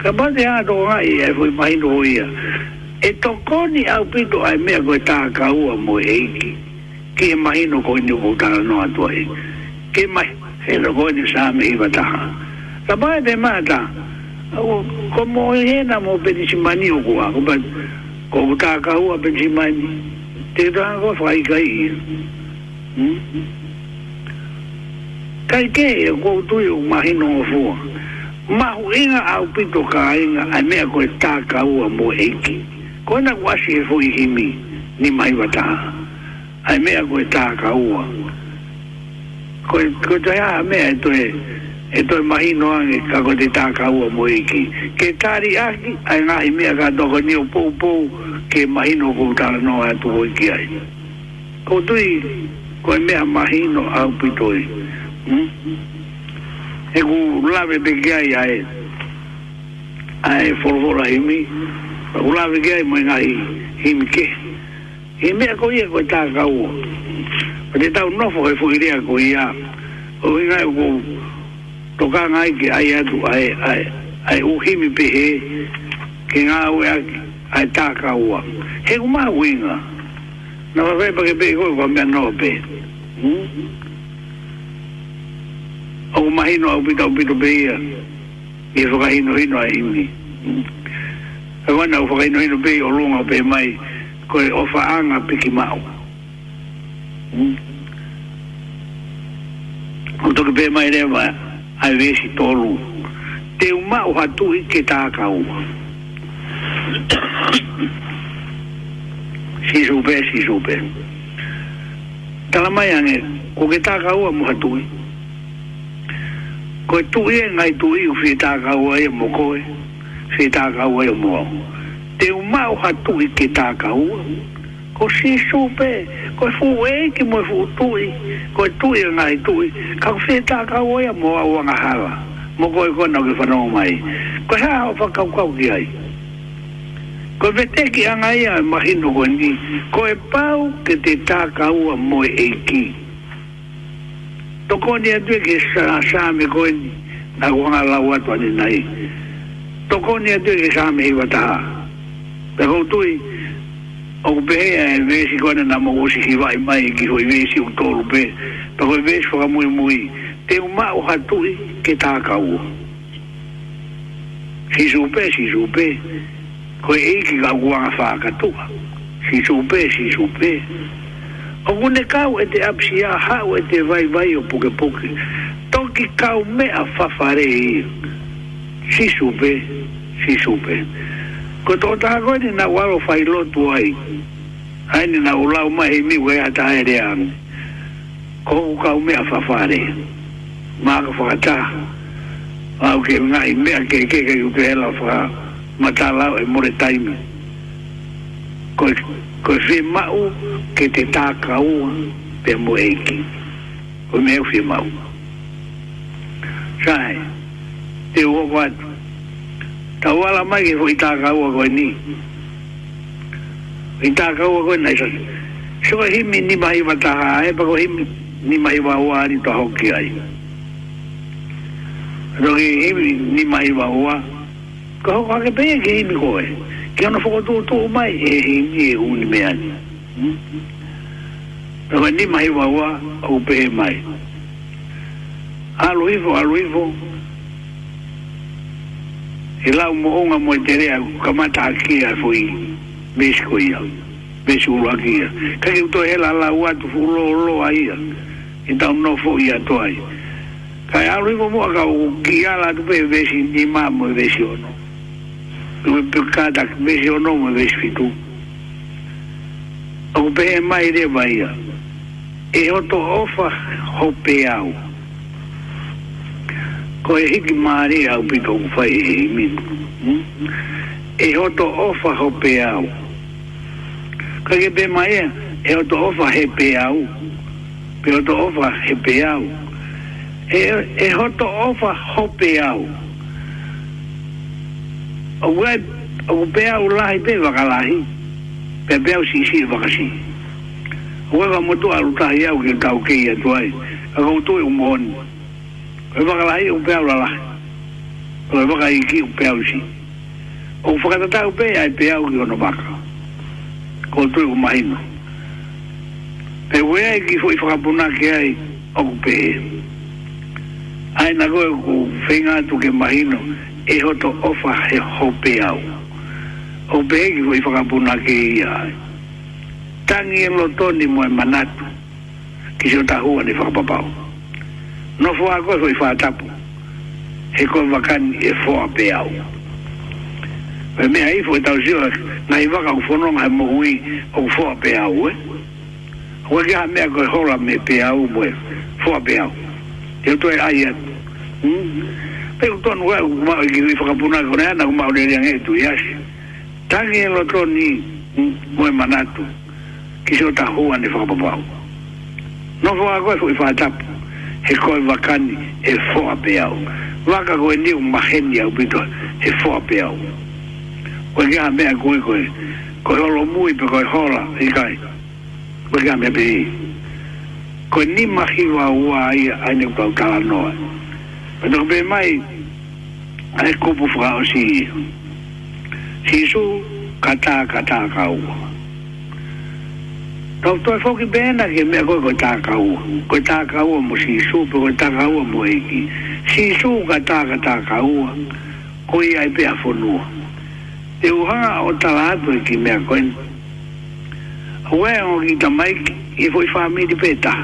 ka mate ato ngā i e koe mai no ia e tokoni au pito ai mea koe taka ua mo e ki ki e mai no koe ni wotara no atua e ki e mai e no koe ni sāme i wataha ka mate mata ko hena mo penisimani o kua ko ta ka hua pe ji mai te da ko fai kai hmm? kai ke e ko tu yo ma hi no fu ma hu inga au pito ka inga a me ko ta ka hua mo eki ko na wa shi e fu hi mi ni mai wa ta a me ko ta ka hua ko ko ta ya me to e e toi mahi noa ke kako te tā kaua mo iki. Ke tāri aki, ai ngahi mea ka toko ni o pou pou ke mahi no kou tāra noa atu e o iki ai. Ko tui, ko e mea mahi no au pitoi. Hmm? E ku lawe te kiai ai, ai folvora himi, ku lawe kiai mo ngahi himi ke. He mea ko ia koe tā kaua. Pate tau nofo e fukiria ko ia. O ingai ko to ka ngai ki ai atu ai ai ai uhimi pehe ki ngā ue aki ai tāka ua he kumā winga na wawai pe pehe koe kwa mea noa pehe hmm? au kumahino au pita au pito pehe ia i whakahino hino ai imi e hmm? wana au whakahino hino pehe o runga pehe mai koe o whaanga piki mau o hmm? toki pehe mai rewa ia ai vesi tolu te uma o hatu i ke ta ka u si jupe si jupe tala ko ke ta ka u mo hatu i ko tu i ngai tu i u fi ta ka u ai mo ko e fi ta ka u ai mo te uma o hatu i ke ta ka u ko si supe ko fu e ki mo fu tui ko tui nga i tui ka fe ta ka o ya mo a wanga hawa mo ko ko no ki fano mai ko ha o fa ka ka ki ai ko ve te ki anga ia imagino ko ni ko e pau ke te ta ka o mo e ki to ko ni atu ki sa sa me ko ni na ko nga la wa to ni nai to ko ni atu ki sa me wa ta Pero tui, o e eh, ve si kona na mo vai mai ki ho ve si un tolu be pa ho ve fo mo mo i te u ma e o hatu ke ta e ki ga u fa ka tu o un e ka u e te apsi a ha e vai vai o a fa fare i si su pe si su pe si su pe ko to ta ko ni na wa lo fai lo tu ai ai ni na ula ma he mi we ata e re an ko u ka u me a fa fa re ma ka fa ta a u ke nga i me a ke ke ke u ke la fa ma ta la e mo re tai mi ko ko fi ma u ke te ta ka u pe mo e ki o me u fi ma u sai te u ko ta mai ke ita ka wa ko ni ita ka koe ko na so ko himi ni mai wa ta e pa ko himi ni mai wa wa ni to hoki ai ro ki himi ni mai wa wa ko ko ke pe e ke himi ko ke ono fo ko tu tu mai e himi e un me ani ro ni mai wa wa o pe mai alo ivo alo ivo e lá uma onga moiterea aqui a foi mesco ia mesco aqui que eu tô ela lá o ato fulo lo aí então não foi a tua toi kai alu mo como a o a lá tu do bebê se ni mamo vesi ono no pecada que vesi ono mo vesi fitu o bem mais de bahia e eu tô ofa hopeau koe hiki māre au piko uwhai e minu. E hoto ofa ho pe au. Ka ke pe mai e, hoto ofa he pe au. Pe hoto ofa he pe au. E, e hoto ofa ho pe au. O wai, o pe au lahi pe wakalahi. Pe pe au sisi wakasi. O wai wa motu arutahi au ki tau kei atuai. a koutu e umohoni. e vaga lai o pe ala o e vaga i ki o pe au si o faka tata o pe ai pe au ki o no vaka o tui o maino pe ue ai ki foi faka puna ki ai o ku pe ai na goe ku fenga tu ke maino e hoto ofa e ho pe au o pe ki foi faka puna ki ai tangi en lo toni mo e manatu ki se o tahua ni faka papau o No fo ako so i whātapu. He ko wakani e fo a pe au. Pe mea i fo e tau siwa, na i waka ku whanonga e mohui o ku fo a pe au, eh? Hua kia mea koe hora me pe au moe, fo a pe au. Te utoe ai atu. Pe utonu wea kumau i kiwi whakapuna kone ana kumau lereang e tu iasi. Tangi e loto ni moe manatu, kiso tahua ne whakapapau. No fo ako e fo i whātapu. he e e koe wakani e whoa pe au. Waka koe ni u maheni au pito e whoa pe au. Koe kia mea koe koe, koe holo mui pe koe hola i e kai. Koe kia mea pe Koe ni mahi wa ua ai aine kutau tala noa. Pato pe mai, ai kupu fuka o si. Si su kata kata ka ua. Tau toi foki bēna ke mea koe koe tākau. Koe tākau mo si isu, pe koe tākau mo eki. Si isu ka tāka tākau, koe ai pēha whonua. E uhanga o tala atu eki mea koe. Hue o ki tamai ki e foi whāmiri pēta.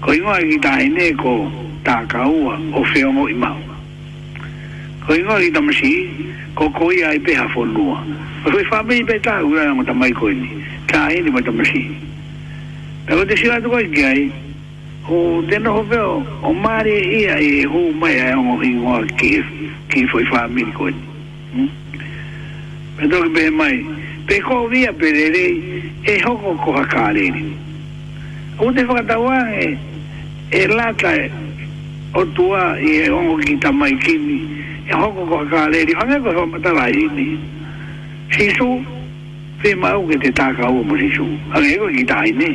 Koe ingoa ki tā ene ko tākau o whiongo i mau. Koe ingoa ki tamasi, ko koe ai pēha whonua. Koe whāmiri pēta, hue o tamai koe mai Koe ni tāi ni wata mashi. Pe wate shi wata wai gai, o teno ho o māre ia e hu mai a ongo hi ngā ki fwai wha mili koni. Hmm? Pe toki pe mai, pe kō via pe re re, e hoko ko ha kāre ni. O te whakatawa e, e lata e, o tua i e ongo ki tamai kini, e hoko ko ha kāre ni, hanga ko hō matalai Shisu, te mau ke te taka ua mo risu. Ake eko i tai ne.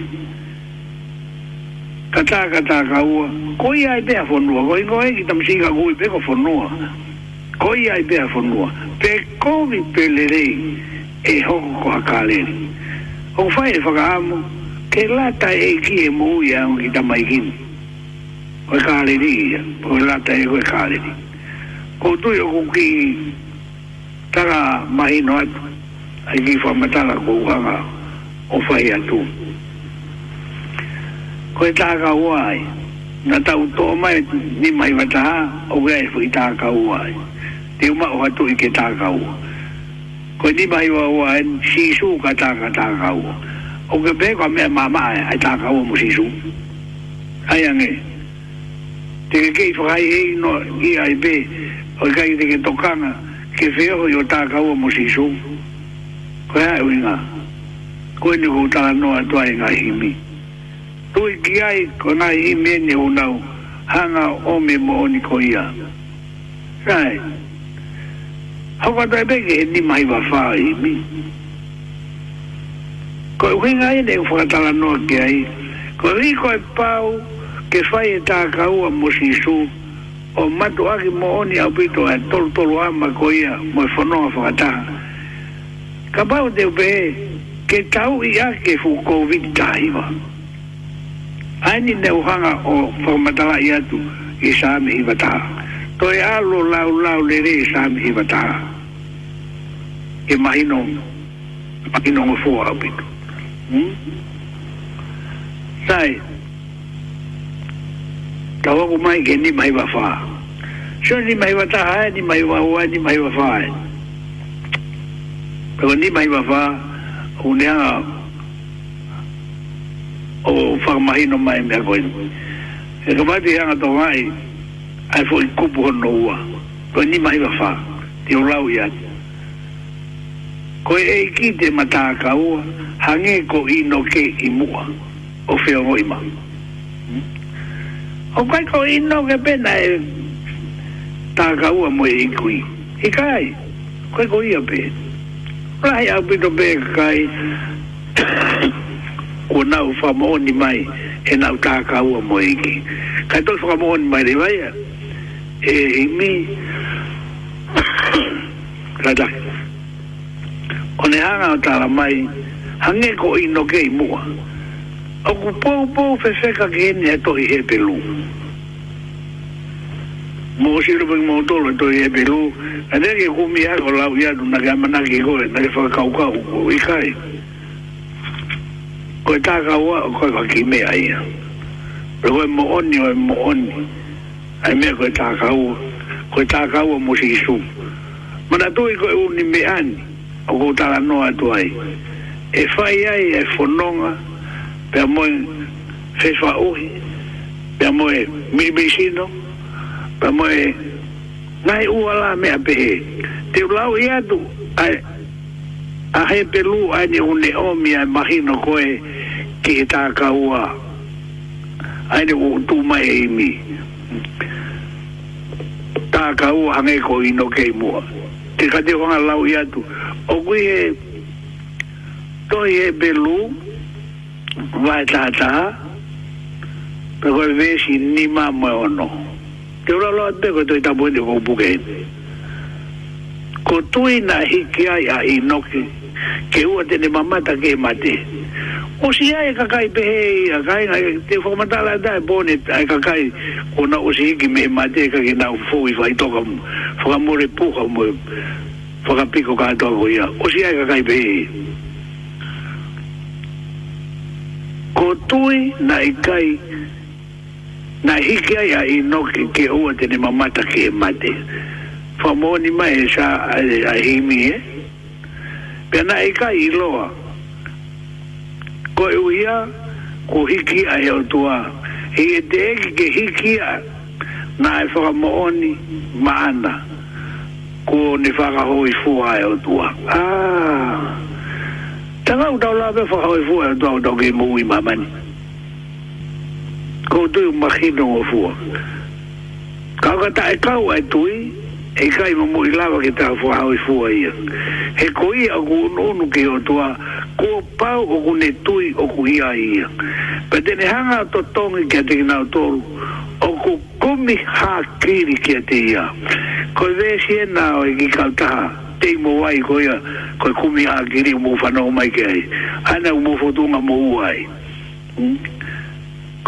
Ka taka taka ua. Koi ai pea whanua. Koi ngoe ki tam singa i peko whanua. Koi ai pea whanua. Pe kovi pe le rei e hoko ko haka lere. O whae e whakaamu. Te lata e ki e mo ui au ki tam mai kini. Koi ka lere ia. Koi lata e koi ka lere. Ko tui o kuki taka mahi no atu. Koi ai ki whamatanga ko uanga o whai atu. Ko ta tāka ua ai, ta u tō mai ni mai wataha o gea e whi ta ua ai. Te uma o hatu i ke tāka u, Ko ni mai wa ua ai sisu ka tāka tāka ua. O ke pē kwa mea mama ai, ai tāka ua mo sisu. Ai ange. Te ke kei whakai hei no i ai pē, o kai te ke tokanga, ke wheo i o tāka ua mo sisu. Ai ange. koe e uinga koe ni ku tanga noa tua inga himi tui ki ai ko nga himi ni unau hanga ome mo oni ko ia sai hau katoe peke he ni mai wafaa himi koe uinga e ne tala noa ki ai koe ri koe pau ke fai e tākaua mo sisu o matu aki mo oni apito e tolu tolu ama ko ia mo e whanonga whakataha ka pau te ke tau i ke fu COVID tahiwa. Aini ne uhanga o whaumatala i tu i sāmi i wataha. Toi alo lau lau le re i sāmi i wataha. E mahinong, mahinong o fua au pitu. Hmm? Sai, tawaku mai ke ni mai wafaa. Sio ni mai wataha, ni mai wahua, ni mai wafaa. Ni pewa ni mai wa wa unia o whakamahi no mai mea koe e ka mai pihanga tō mai ai fo i kupu hon ua pewa ni mai wa wa ti o rau ia koe e ki te mata ka ua hange ko i no ke i mua o feo ngoi ma o kai ko i no ke pena e tā ka ua mo e i kui i e kai koe ko i a pena lai a pito be kai ko na u mai e na uta ka u mo iki ka to famoni mai le vai e i mi ka ne hanga ta la mai hange ko i no ke mua o ku pou po fe fe ka ke ne to i he pelu mo si lo mo to lo to e pero ade ke ku mi ago la uya du na ga mana ke go na ke fa ka u ka u i kai ko ta ga wa ko ga ki me ai pero ko mo oni o mo oni ai me ko ta ga u ko ta ga u mo si su mana to i ko u ni me an o ko ta no a to ai e fa ia e fo nonga pe mo fe fa u pe mo e mi mi sino pa moe nai ua la mea pehe te ulau i atu ai a he pelu ai une omi ai mahino koe ki e tāka ua ai ne utu mai e imi tāka ua hange ko ino kei mua te kate wanga lau i atu o kui he toi he pelu vai pe koe vesi ni te ora loa te koe tui tamu ene kou puke ene. Ko tui na hiki ai a inoki, ke ua tene mamata ke mate. O si ai e kakai pehe i a kai, te whakamatala da e bone ai kakai, ko na o si hiki me mate kake na ufo i whaitoka mu, whakamore puka mu, whakapiko kātoa ko ia. O si ai e kakai pehe i. Ko tui na ikai, na hiki ai ai ke ke tene mamata ke mate fa moni mai e sa ai himi e eh? pena e ka i loa ko e ia ko hiki ai o tua e te ke hiki a na e fa maana ko ne fa ga hoi fu ai o tua ah tanga u dau la hoi fu ai ke mamani ko tu ma hino o fu ka ka ta e ka o e tu e ka i mo i lava ke ta fu a o fu ai he ko i a ku no no ke o tu ko pa o ku ne tu o ku i ai pe te ne hanga to tong ke te na o o ku mi ha kiri ke te ia ko ve si e na e o ki ka ta te mo wai ko ia ko kumi ha kiri mo fa no mai ke ai ana mo fo tu nga mo wai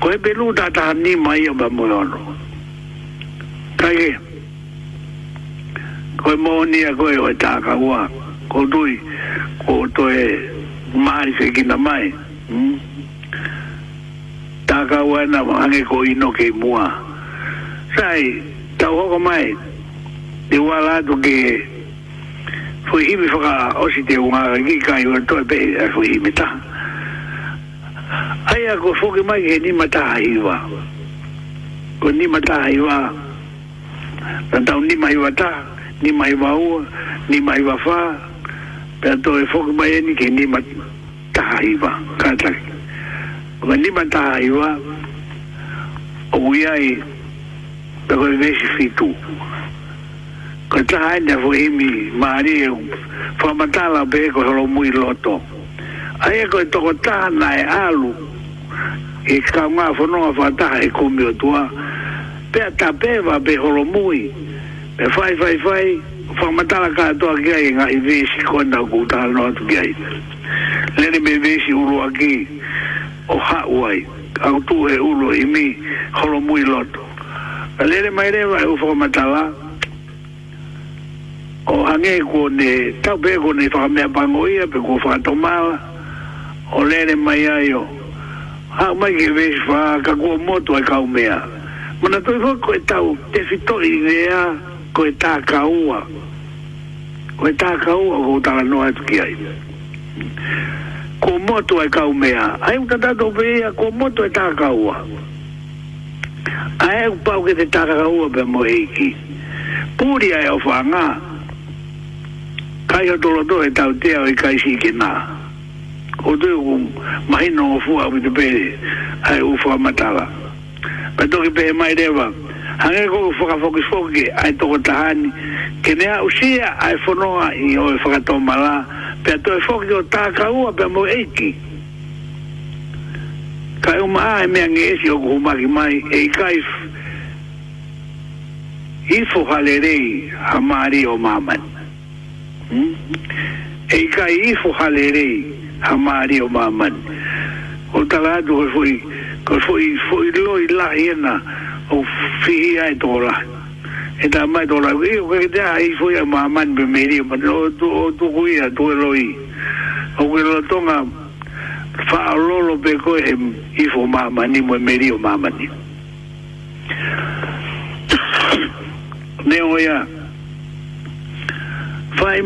ko e belu da ta ni mai o ba mo ono ka ye ko mo ni a ko e ta ka wa ko dui ko to e mari se ki na mai hmm? ta ka wa na ma ke ko i no ke mua sai ta ho ko mai de wa la do ke foi hi mi fo ka o si te un a ki ka i o to e pe foi hi mi ta Aya ko foki mai ke ni mata hiwa. Ko ni mata hiwa. Tantau ni mai wata, ni mai wau, ni mai wafa. Pe to e foki mai ni ke ni mata hiwa. Kata. Ko ni mata hiwa. O yai. Pe ko vesi fitu. Ko tahaina fo himi maari e whamatala pe ko holo mui loto. Ko aia koe toko tāna e alu e ka ngā whanonga whataha e kumi o tua pea tā pēwa pe holo mui pe whai whai whai whamatala ka atoa ki ai ngā i vēsi kona ku tāna no atu ki ai lere me vēsi uru aki o hau ai au tū e uru i mi holomui mui loto lere mai rewa e u whamatala o hange kone tau pēko ne whamea pangoia pe ku whātomala o lere mai ai o ha mai ke ve fa ka ko moto ai ka o mea mana to ko ko ta te fito i rea ko ta ka ua ko ta ka ua ko ta la no ai ai ko moto ai ka mea ai un tata do ve a ko moto ai ta ka ua ai un ke te ta ka ua be mo eiki puri ai o fanga kai o tolo do e ta o te ai kai si ke na o te o mai no fu a mi te pe ai u fa matala pe to ki pe mai reva hanga ko fu ka fokus foki ai to ta hani ke nea u sia ai fo no i o fa ka to mala pe to e foki o ta ka u pe mo eiki ka e u ma ai me ange si o ku ma ki mai e, hmm? e kai Ifo halerei ha mari o maman. Hmm? Eikai Eikai ifo halerei. हमारी maman. o talado foi foi foi lo ila hena o fihi ai tola e da mai tola e o que da aí foi a maman bem meri mas no tu tu kuia tu o que ela toma, fa lolo be ko hem i fo maman ni mo meri o maman ni ne oia fai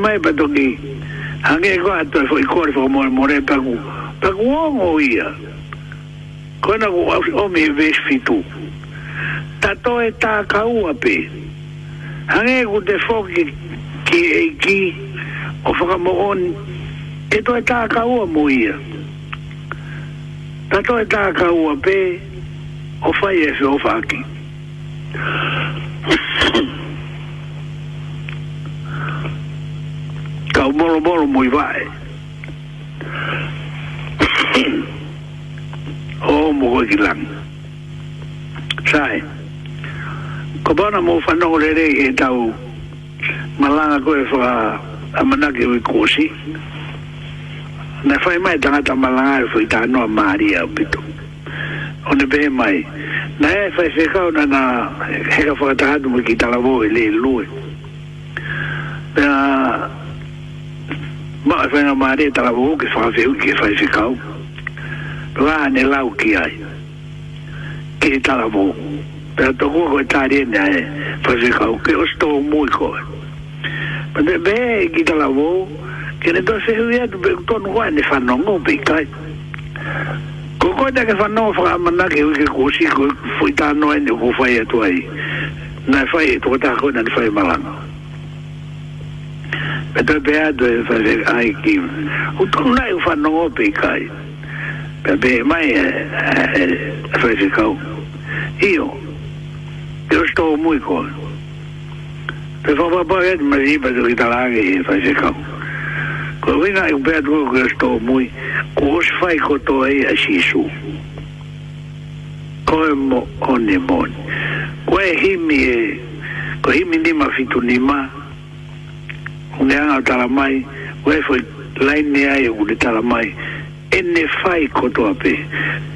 Hange katoa foi korfa mo more paku. Paku ongo ia. Kona ku omi ves fitu. Tato e tā kaua pe. Hange ku te foki ki e ki o whakamoon e to e tā kaua mo ia. Tato e tā kaua pe o whai e whiofaki. ka moro moro mui vai o mo ko gilang sai ko bana mo fano le re e tau malanga ko e fa amana ke we kosi na fai mai tanga ta malanga e foi tano a maria pito one be mai na e fai se ka na na he ka fa ta hatu mo ki tala bo e le lue Pea, mas fa na mare ta tá la que faz fa ve ke fa se kau la ne la ki ai ke ta la wo pe to ko ko arena é ne fa se kau ke o sto mu ko pa de que ki ta la wo ke não do se hu ya to no wa né, ne não, não, é não pe kai ko que ta tá, não, fa no fa ma na ke ke não si ko fu ta no não ko é fa Não to ai na fa e to ta não na fa malanga Pe beadu fazer ai kim. O tu nai fa no pe kai. Pe be mai fazer cau. Io eu estou muito com. Pe fa va ba et mari pe do italage fazer cau. Ko vi nai beadu que eu estou muito. Ko fai ko to ai a shisu. Ko mo onemon. Ko himi ko himi ni mafituni ma. ne a tala mai wa fo lai ne ai u de tala mai ene fai ko to ape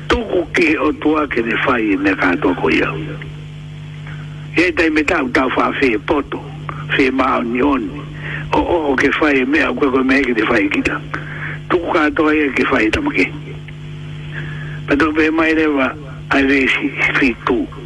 tuku ki o tua ke ne fai e ne ka to ko ia e dai me ta ta fa fe poto fe ma union o o ke fai e me a ko me ke de fai e kita tuku ka to ai ke fai ta mo ke pe mai le va ai ve si fi tuku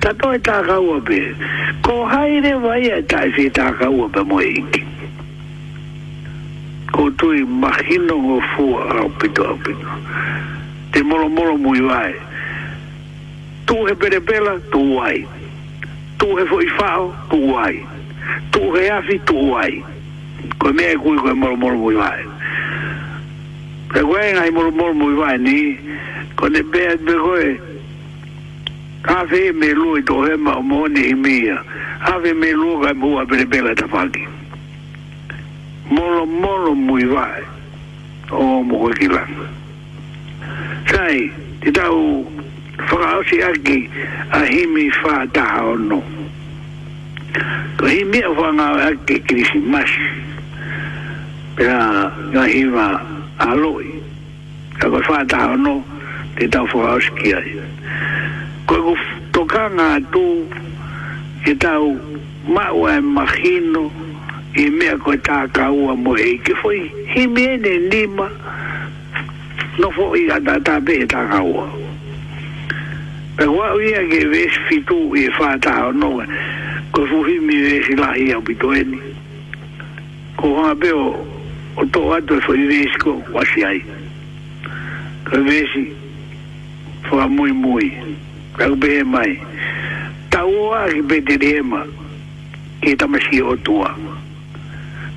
ta to e ta ga u be ko haire wa ya e ta si e ta ga u be iki ko tu imagino o fu a pito a pito te molo molo muy vai tu he pere pela tu ai tu he foi fao tu ai tu he afi tu ai ko me ku ko molo molo muy vai pe wen moro moro molo muy vai ni ko ne be be ko ave me lo e do ema o mone e mea ave me lo ga mo a bere bela ta fali molo molo mui vai o mo ko ki lan sai ti tau fra o si aki a himi fa ta o no ko himi a fa nga aki krisi mas pera nga hima aloi ka ko fa ta o no ti tau fra o si ki aki koe ko toka ngā tū e tau mau e mahino e mea koe tā kaua mo e ke foi he mea ne nima no fo i a tā pe e tā kaua pe kua ui a ke ves fitu e whātā o noa ko fuhi mi ves lahi au pito eni ko hā peo o tō atu e foi ves ko wasi ai ko ves fo a mui mui mui raube e mai taua ki betelehema ki tamasia o tua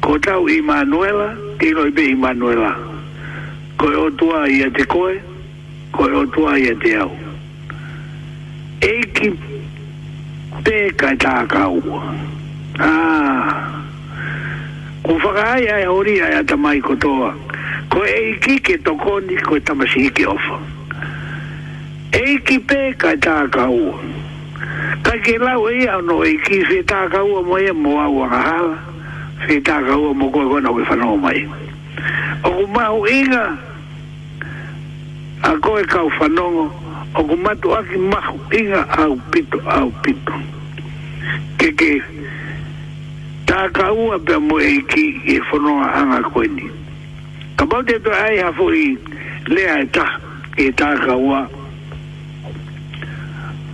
ko tau imanuela tino i be imanuela ko e o tua ia te koe ko e o tua ia te au eiki te kai tākaua aaa ah. ko whakaai ai hori ai atamai kotoa ko eiki ke tokoni ko tamasia ke ofa e ki pe ka ta ka ke la we ya no e ki se ta ka e mo ye mo wa ga se ta ka mo ko ko no we fa no mai o ku ma u inga a ko e ka o ku ma tu a inga au pito au pito ke ke ta ka u mo e ki e fa a anga ko ni ka te to ai ha i le ai e ta e ta ka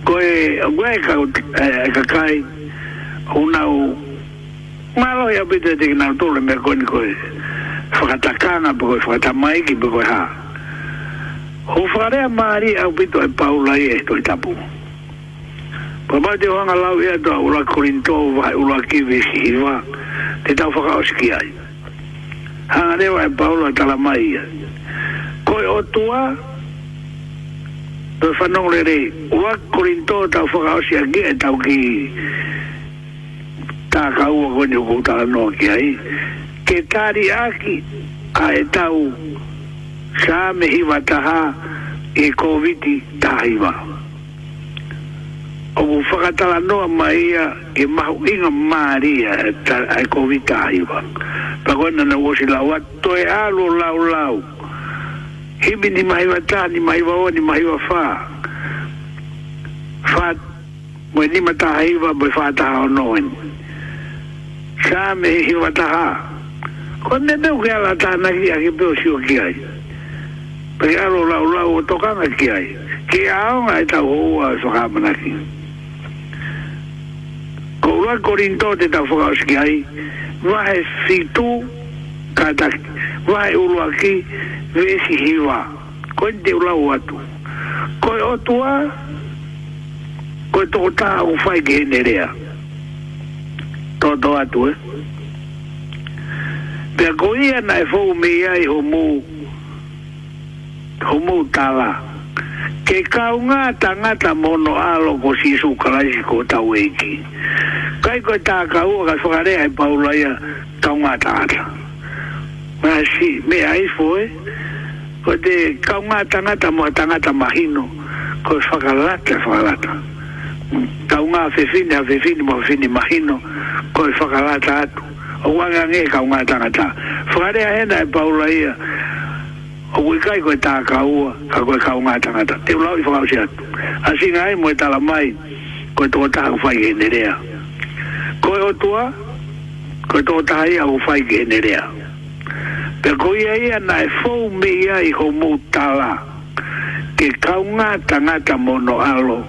ko e ngue ka eh, ka kai una u malo ya bete de na to le mer ko ni ko fata kana bo fata mai ki bo ha ho fare a mari a bito e paula e to tapu pa ma de wan ala ya to ura korinto va ura ki vi si va te ta fa ka ski ai ha ne wa paula tala mai ko o tua Tau whanong re re, ua korinto tau whakaosi a gea tau ki tā kaua koni uko tā noa ki ai. Ke tāri aki a e tau sā me hiwa taha e koviti tā hiwa. O ku whakatala noa mai ia e mahu inga māri a e koviti tā hiwa. Pakoina na uosi lau atoe alo lau lau. lau. hivi ni maiwa ta ni maiwa o ni maiwa fa fa mwe ni mata haiwa fa ta taha o noen sa me hiwa ta ha kwa me uke ala kia ki ake peo sio ki ai pe aro lau lau o toka tokanga ki ai ki nga e tau hoa so mana ki ko ua korinto te tau kia i mwa he fitu kata ki vai ulo aki vesi hiwa koe te ulau atu koe otua koe toko tā o whai ke henerea toto atu e eh? pia koe ia nai fau me ai ho mou ho mou tala ke kaunga tangata mono alo ko sisu kalasi ko tau eiki kai koe tā kaua ka whakarea e paula ia kaunga tangata ma si me ai foi ko te kaunga tangata mo tangata mahino ko fakalata fakalata kaunga fefini a fefini mo fefini mahino ko fakalata atu o wanga nge kaunga tangata fakare a hena e paula ia o ui kai koe tā kaua ka koe kaunga tangata te ulau i fakausi atu a singa ai mo e tala mai koe tō tā kufai ke nerea koe otua koe tō tā ia kufai ke nerea pe ko ia ia na e fou me ia i ho mutala ke kaunga tangata mono alo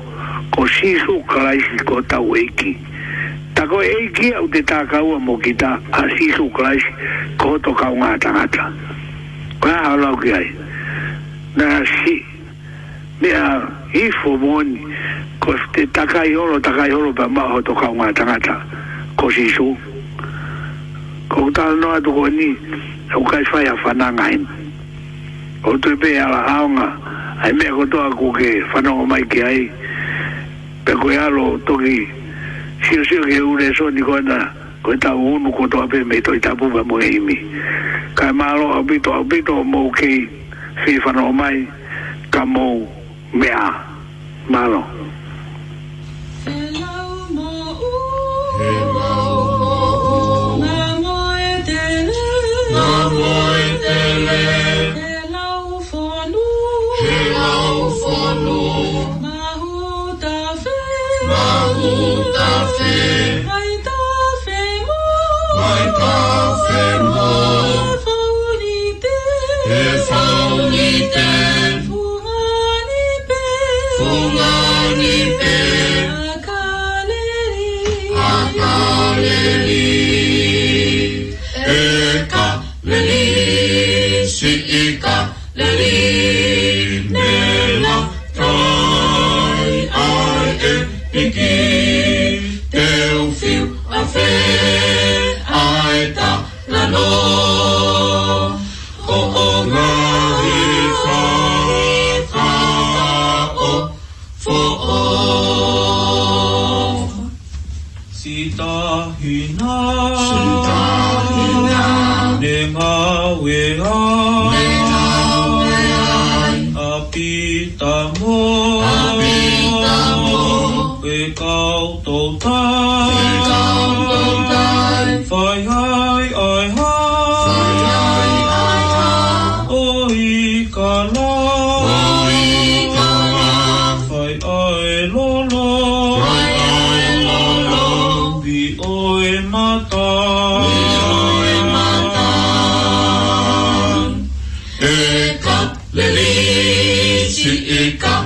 ko sisu kraisi ko tau eiki tako eiki au te tākaua mo ki ta a sisu kraisi ko to kaunga tangata kua alau ki ai na si me a hifo moni ko te takai holo takai holo pa maho to kaunga tangata ko sisu ko tala noa tuko ni au kai fai a whananga him o tui pe ala haonga ai mea kotoa ku ke whanonga mai ki ai pe koe alo toki sio sio ke ure so ni koena koe tau unu kotoa pe me toi tapupa mo himi kai malo au pito au pito mou kei fi whanonga mai ka mou mea malo Hello, mo, ooh. Funganite, Funganite. Cristiano. Chiika.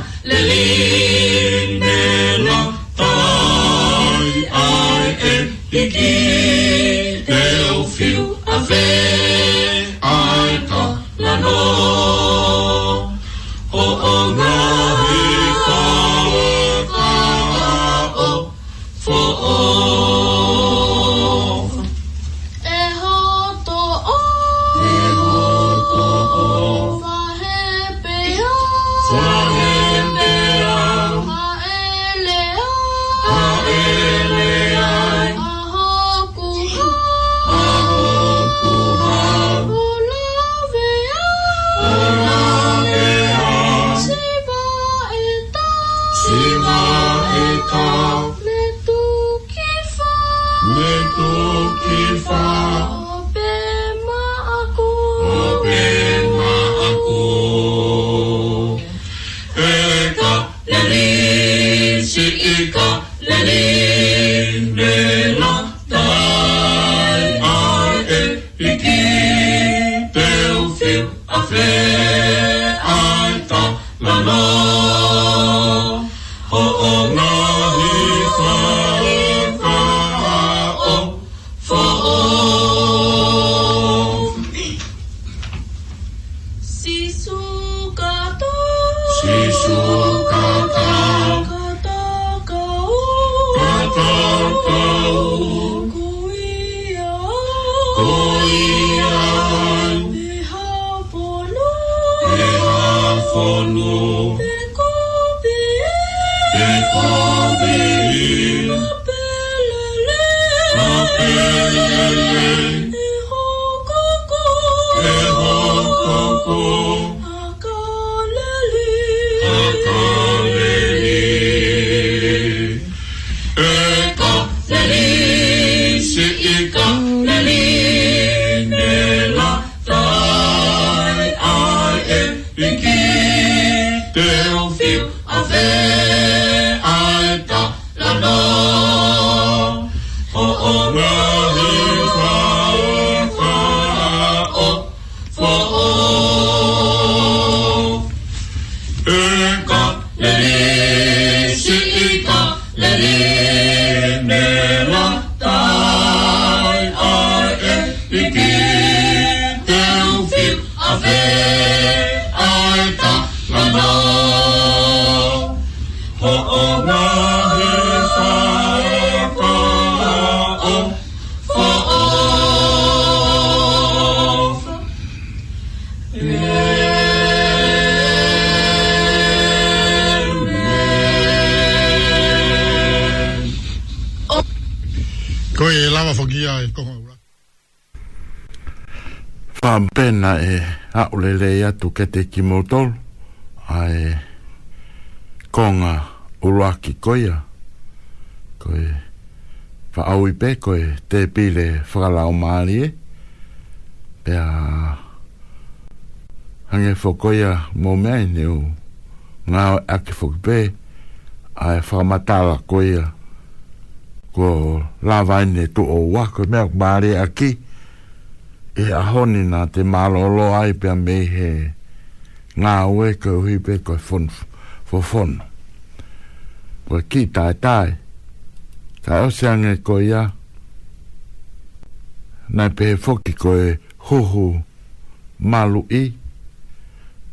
It is. pena e a ulele ia tu ke te ki motol a e konga ulua ki koia ko e wha au pe ko e te pile whakala o maari e pe a hange whakoia mō mea i neu ngā ake whakipe a e whakamatawa koia ko lawa tu o wako mea maari aki ki e ahoni nā te malolo ai pia me he ngā ue kau hui pe koe fun fo fun ko ki tai tai ka o seange ko ia nai pe he foki koe huhu malu i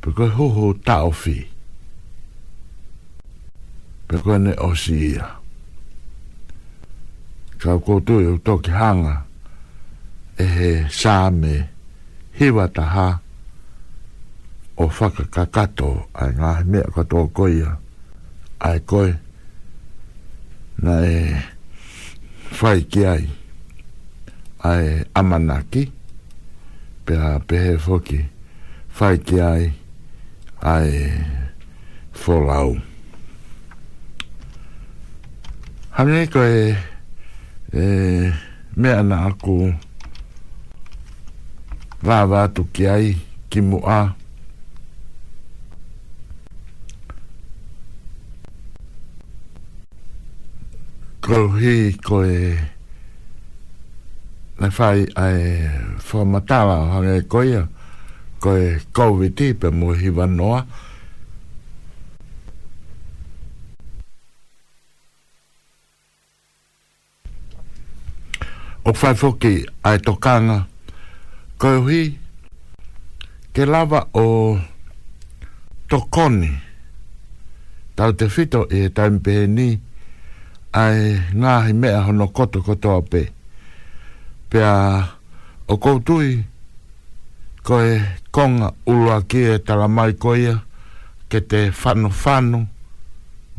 pe koe huhu tau fi pe koe ne osi ia ka kou tui e toki hanga hanga ehe sāme hewa taha o whakakakato ai ngā mea katoa koia ai koe na e whai ki ai ai amanaki pe pehe foki whai ki ai ai wholau hane koe e, e mea na aku rāwā tu ki ai ki mu a kauhi ko e nei whai a e whamatawa hanga e koia ko e kauwiti pe muhi hi o whai whoki ai e tokanga Ko hi ke lava o tokoni. Tau te fito e tau mpeni ai ngāhi mea hono koto kotoa pe. Pea o koutui Koe konga ulua ki e tala mai ko ke te whanu whanu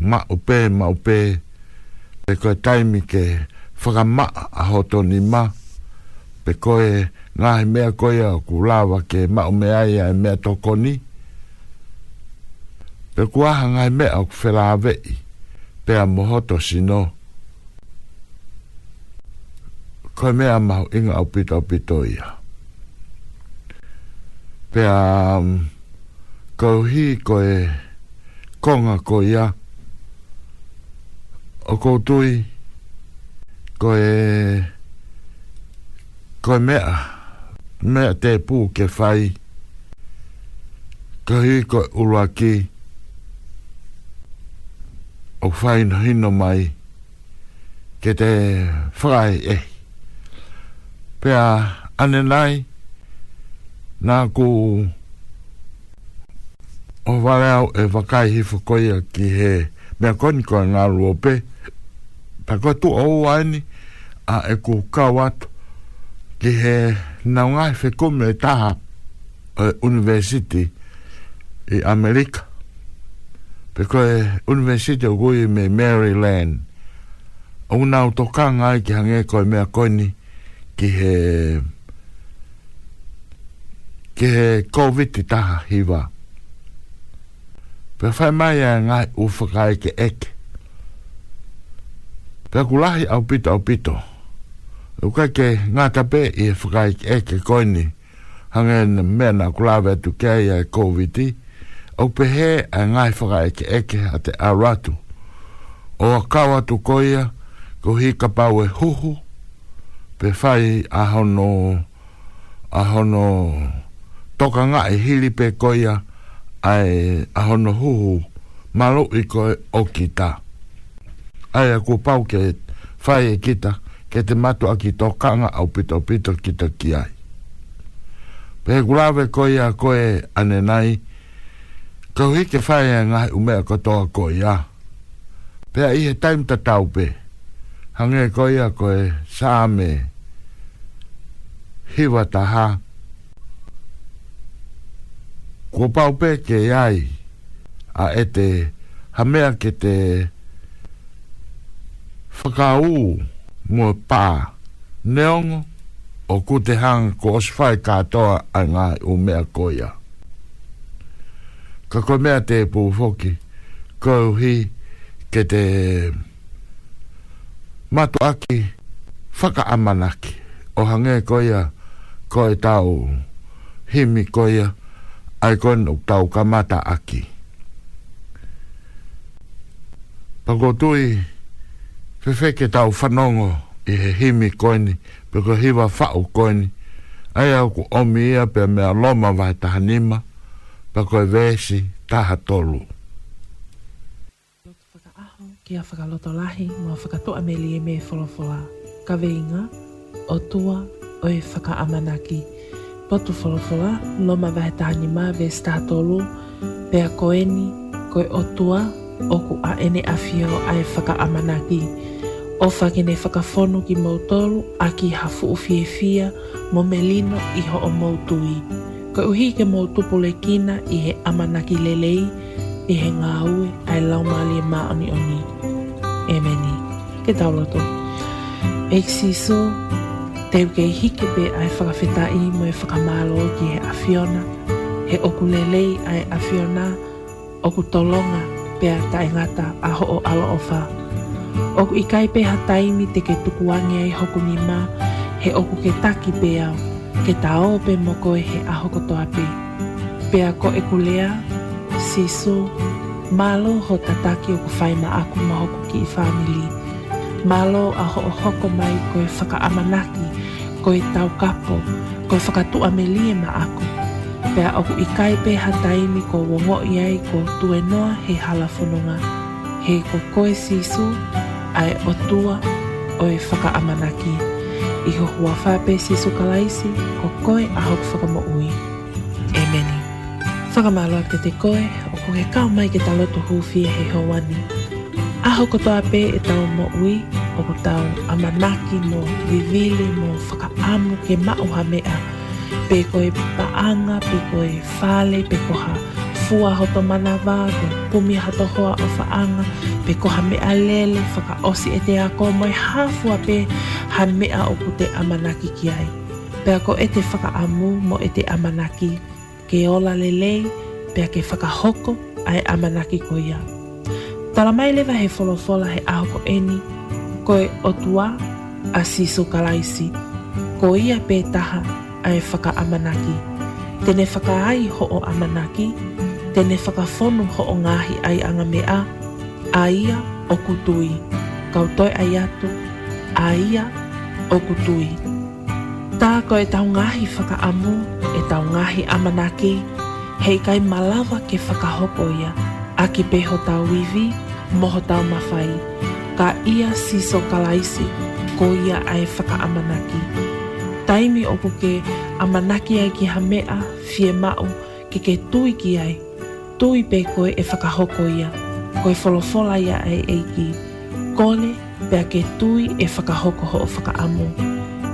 ma upe ma upe pe ko taimi ke whakamaa a hoto ni ma pe ko e koe nga he mea koia ku lawa ke mao me ai e mea toko ni. Pe kuaha nga he mea ku whera avei, pe a mohoto no. Koe mea mau inga au pito pito ia. Pe a um, mm, kauhi koe konga koia, o koutui koe koe mea koe mea ne te pu ke fai ka hi ko uraki o fai na hino mai ke te whai e pea ane nai nā ku o wareau e wakai hi whakoia ki he mea koni koe ngā ruope pa koe tu o waini a e ku kau atu ki he na unga e whekome e taha uh, university i Amerika. Peko e university o gui me Maryland. O unna o tokanga ai ki hange koe mea koini ki he ki he COVID i taha hiwa. Pe whai mai e ngai uwhakai ke eke. Pe kulahi au pito au pito. Pe kulahi au pito o kai ke ngā tape i e whakai e ke koini hanga ina mea nā kulawe atu kia i ai COVID o pe he a ngai whakai e ke eke a te aratu o a kau atu koia ko hi ka pau e huhu pe whai a hono a hono toka ngā e hili pe koia ai a hono huhu malo i koe o kita ai a ku pau ke whai e kita ai ke te mato a ki tokanga au pito pito ki te kiai. Pe kurawe koe a koe ane nai, kau hi ke whae a ngai umea katoa koe a. Pe a ihe taim ta tau pe, hange koe a koe saame, hiwa taha. Kua pau pe ke iai, a e te hamea ke te whakau, ngō pā neongo o kute ko osfai katoa a ngā o mea koia. Ka ko mea te pūwhoki, kauhi ke te matu aki whaka amanaki o hange koia ko tau himi koia ai ko no tau kamata aki. Pagotui Pagotui pefe tau whanongo i he himi koini, peko hiwa whao koini, ai au ku omi ia pe mea loma vai tahanima, peko e vesi taha tolu. Whakaaho ki a whakaloto lahi mo a whakatoa me li e me wholawhola. Ka veinga, o tua, o e amanaki. Potu wholawhola, loma vai tahanima vesi taha tolu, pea koeni, koe o tua, o ku a ene a fio a e whakaamanaki. Koe o whake nei whakafono ki mautoro a ki hafu o fiefia mo melino i ho o mautui. Ka uhi ke mautupo le kina i he amanaki lelei i he ngā ue ai laumali e maoni oni. E meni. Ke tauloto. Eksi so, te uke i hike pe ai whakafeta i mo e whakamalo ki he afiona. He oku lelei ai afiona, oku tolonga pe a taingata a ho o alo o whaa o ku ikai pe hataimi te ke tukuangi ai hoku ni mā, he oku ke taki pea, ke tā o pe moko e he aho kotoa pe. Pea ko e kulea, sisu, malo ho tataki o ku whaima aku ma hoku ki i family. Malo a ho o hoko mai ko e whaka amanaki, ko e tau kapo, ko e whakatua me lie ma aku. Pea oku ikai pe hataimi ko wongo iai ko tuenoa he halafononga. He ko koe sisu, he ko koe sisu, ai o tua o e whakaamanaki. I ho hua whapesi sukalaisi, ko koe a hoku whakamaui. Emeni. Whakamaloa ke te koe, o ko ke kao mai ke talo tu hufi he hoani. A hoko toa pe e tau mo ui, o ko tau amanaki mo vivili mo whakaamu ke mauha mea. Pe koe paanga, pe koe whale, pe koha whakamaloa fua ho to mana vago po mi ha to ho a fa pe ko ha me alele fa ka osi e te ko mai ha fua pe ha me a o pute a manaki ki ai pe ko ete te fa ka amu mo ete te a manaki ke ola lele pe ke fa ka hoko ai a manaki ko ia tala mai le va he folo fola he a ko eni ko e o tua a si so kalaisi ko ia pe taha ai fa ka a manaki Tene whakaai ho o amanaki, te ne whakafono ho o ngahi ai anga mea, a ia o kutui. Kautoi ai atu, a ia o kutui. Tāko e tau ngahi whakaamu, e tau ngahi amanaki, hei kai malawa ke whakahopo ia, a ki peho tau iwi, moho tau mawhai, ka ia siso kalaisi, ko ia ai amanaki. Taimi opuke, amanaki ai ki hamea, fie mau, ke ke tui ki ai, tui pe koe e whakahoko ia. Koe wholofola ia ai eiki. Kole pea ke tui e whakahoko ho o whakaamo.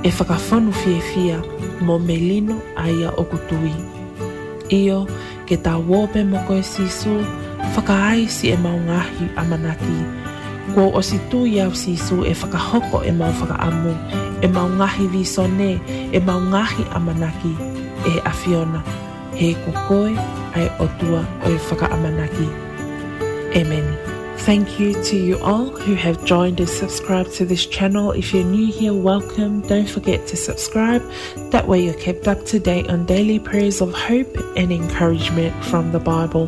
E whakawhanu fie fia mo melino aia o kutui. Io ke tā wōpe mo koe sisu, si e maungahi amanaki. Ko o si tui au sisu e whakahoko e mau whakaamu, e maungahi visone, e maungahi amanaki, e afiona, he kokoe, ai otua o amanaki. Amen. Thank you to you all who have joined and subscribed to this channel. If you're new here, welcome. Don't forget to subscribe. That way, you're kept up to date on daily prayers of hope and encouragement from the Bible.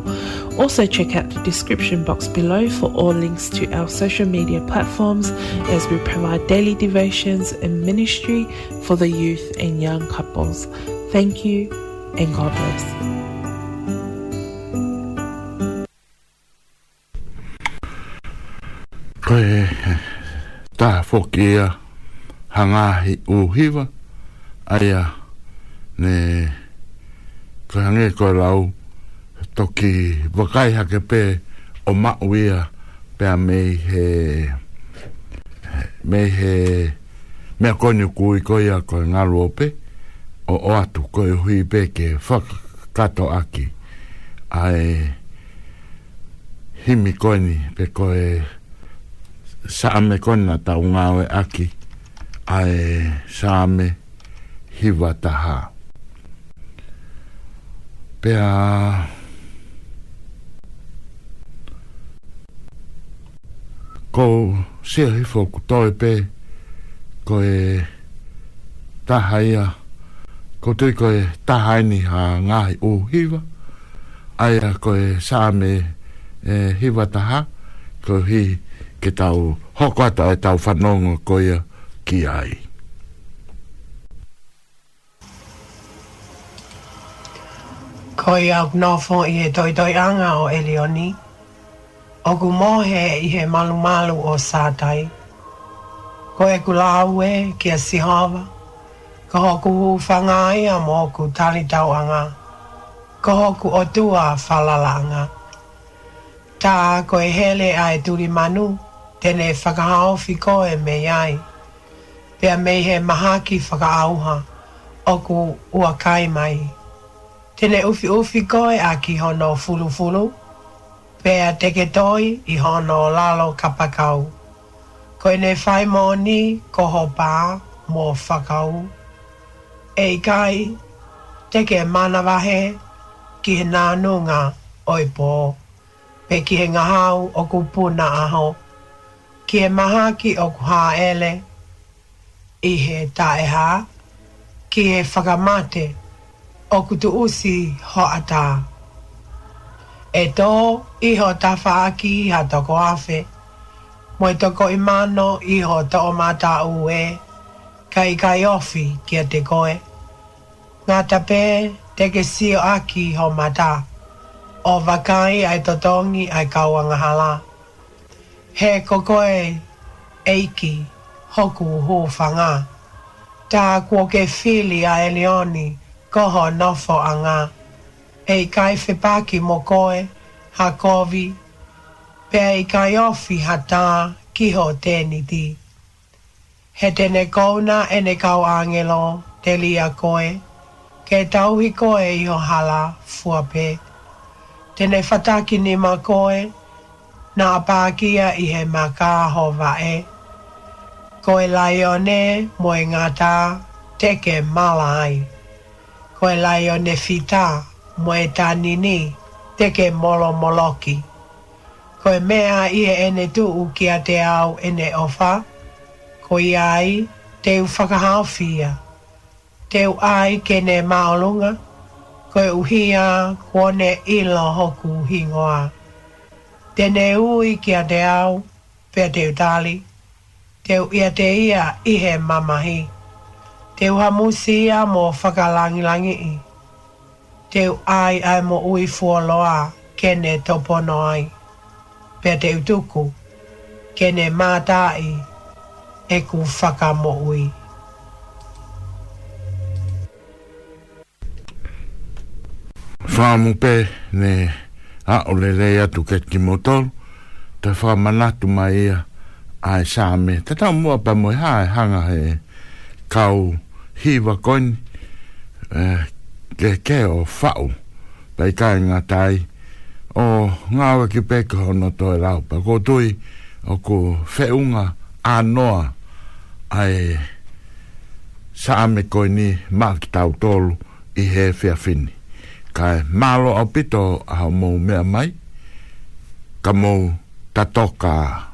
Also, check out the description box below for all links to our social media platforms as we provide daily devotions and ministry for the youth and young couples. Thank you and God bless. koe tā whokea hangahi uhiwa aia ne koe hange koe lau toki wakai hake pē o mauia pē a mei he mei he mea koni kui koe a koe ngaro pē o, o atu koe hui pē ke whakato aki ai himi koni pē koe, ni, pe koe saame kona tau ngāwe aki ae saame hiwa taha. Pea ko sia hifo ku toi pe ko e taha ia ko tui ko e taha ini ha ngāi o hiwa ae ko e saame e, hiwa taha ko hii ke tau hoko ata e tau whanongo koia ki ai. Koi auk nofo i e toitoi anga o Elioni. Oku mohe i he malu malu o sātai. Ko e kulaue ki a sihawa. Ko hoku whanga ai a mōku tali tau anga. Ko hoku o tua whalala anga. Tā ko hele a e turi manu tene whakaao fiko e me iai. Pea mei he maha ki whakaauha o ku ua kai mai. Tene ufi ufi koe a ki hono fulu fulu. Pea teke toi i hono lalo kapakau. Koe ne whai mō ni koho pā mō whakau. Ei kai, teke mana wahe ki he nānunga oi pō. Pe ki he ngahau o ku o ku puna aho ke maha ki o kuha ele i he tae ha ki e whakamate o kutu usi ho ata. E tō i ho tawha aki ha toko afe, mo i toko i mano i ho tō mata ue, kai kai ofi kia te koe. Ngā tape te ke sio aki ho mata, o vakai ai totongi ai kauanga halaa he kokoe eiki hoku hō whanga. Tā kua ke whili a Elioni koho nofo anga. E kai whepaki mo koe, ha kovi, pe e kai ofi ha tā ki ho tēni ti. He tene kouna e ne kau angelo te lia koe, ke tauhi koe i ho hala fuape. Tene whataki ni ma koe, na apakia i he maka hova e. Koe laione moe ngata teke malai. Koe laione fita moe tanini teke molo moloki. Koe mea i he ene tu ukia te au ene ofa. Koe ai te u whakahau fia. Te u ai kene maolunga. Koe uhia kone ilo hoku hingoa. Koe tene ui ki a te au, pe te utali, te ia te ia i he mamahi, te uha musi ia mo whakalangilangi i, te ai ai mo ui fuoloa kene topono ai, pe te utuku, kene i, e ku whakamo ui. Whamu pe ne a o le rei atu ke timotoro te whamanatu mai a e sāme te tau mua pa mo ha e hanga he kau hiwa koni eh, ke ke o whau pei kai ngā tai o ngā waki peka hono toi rau pa ko tui o ko fe whaunga a noa a e sāme koni mā ki tau tolu i he whia fini kai malo au pito a mou me mai ka mou tatoka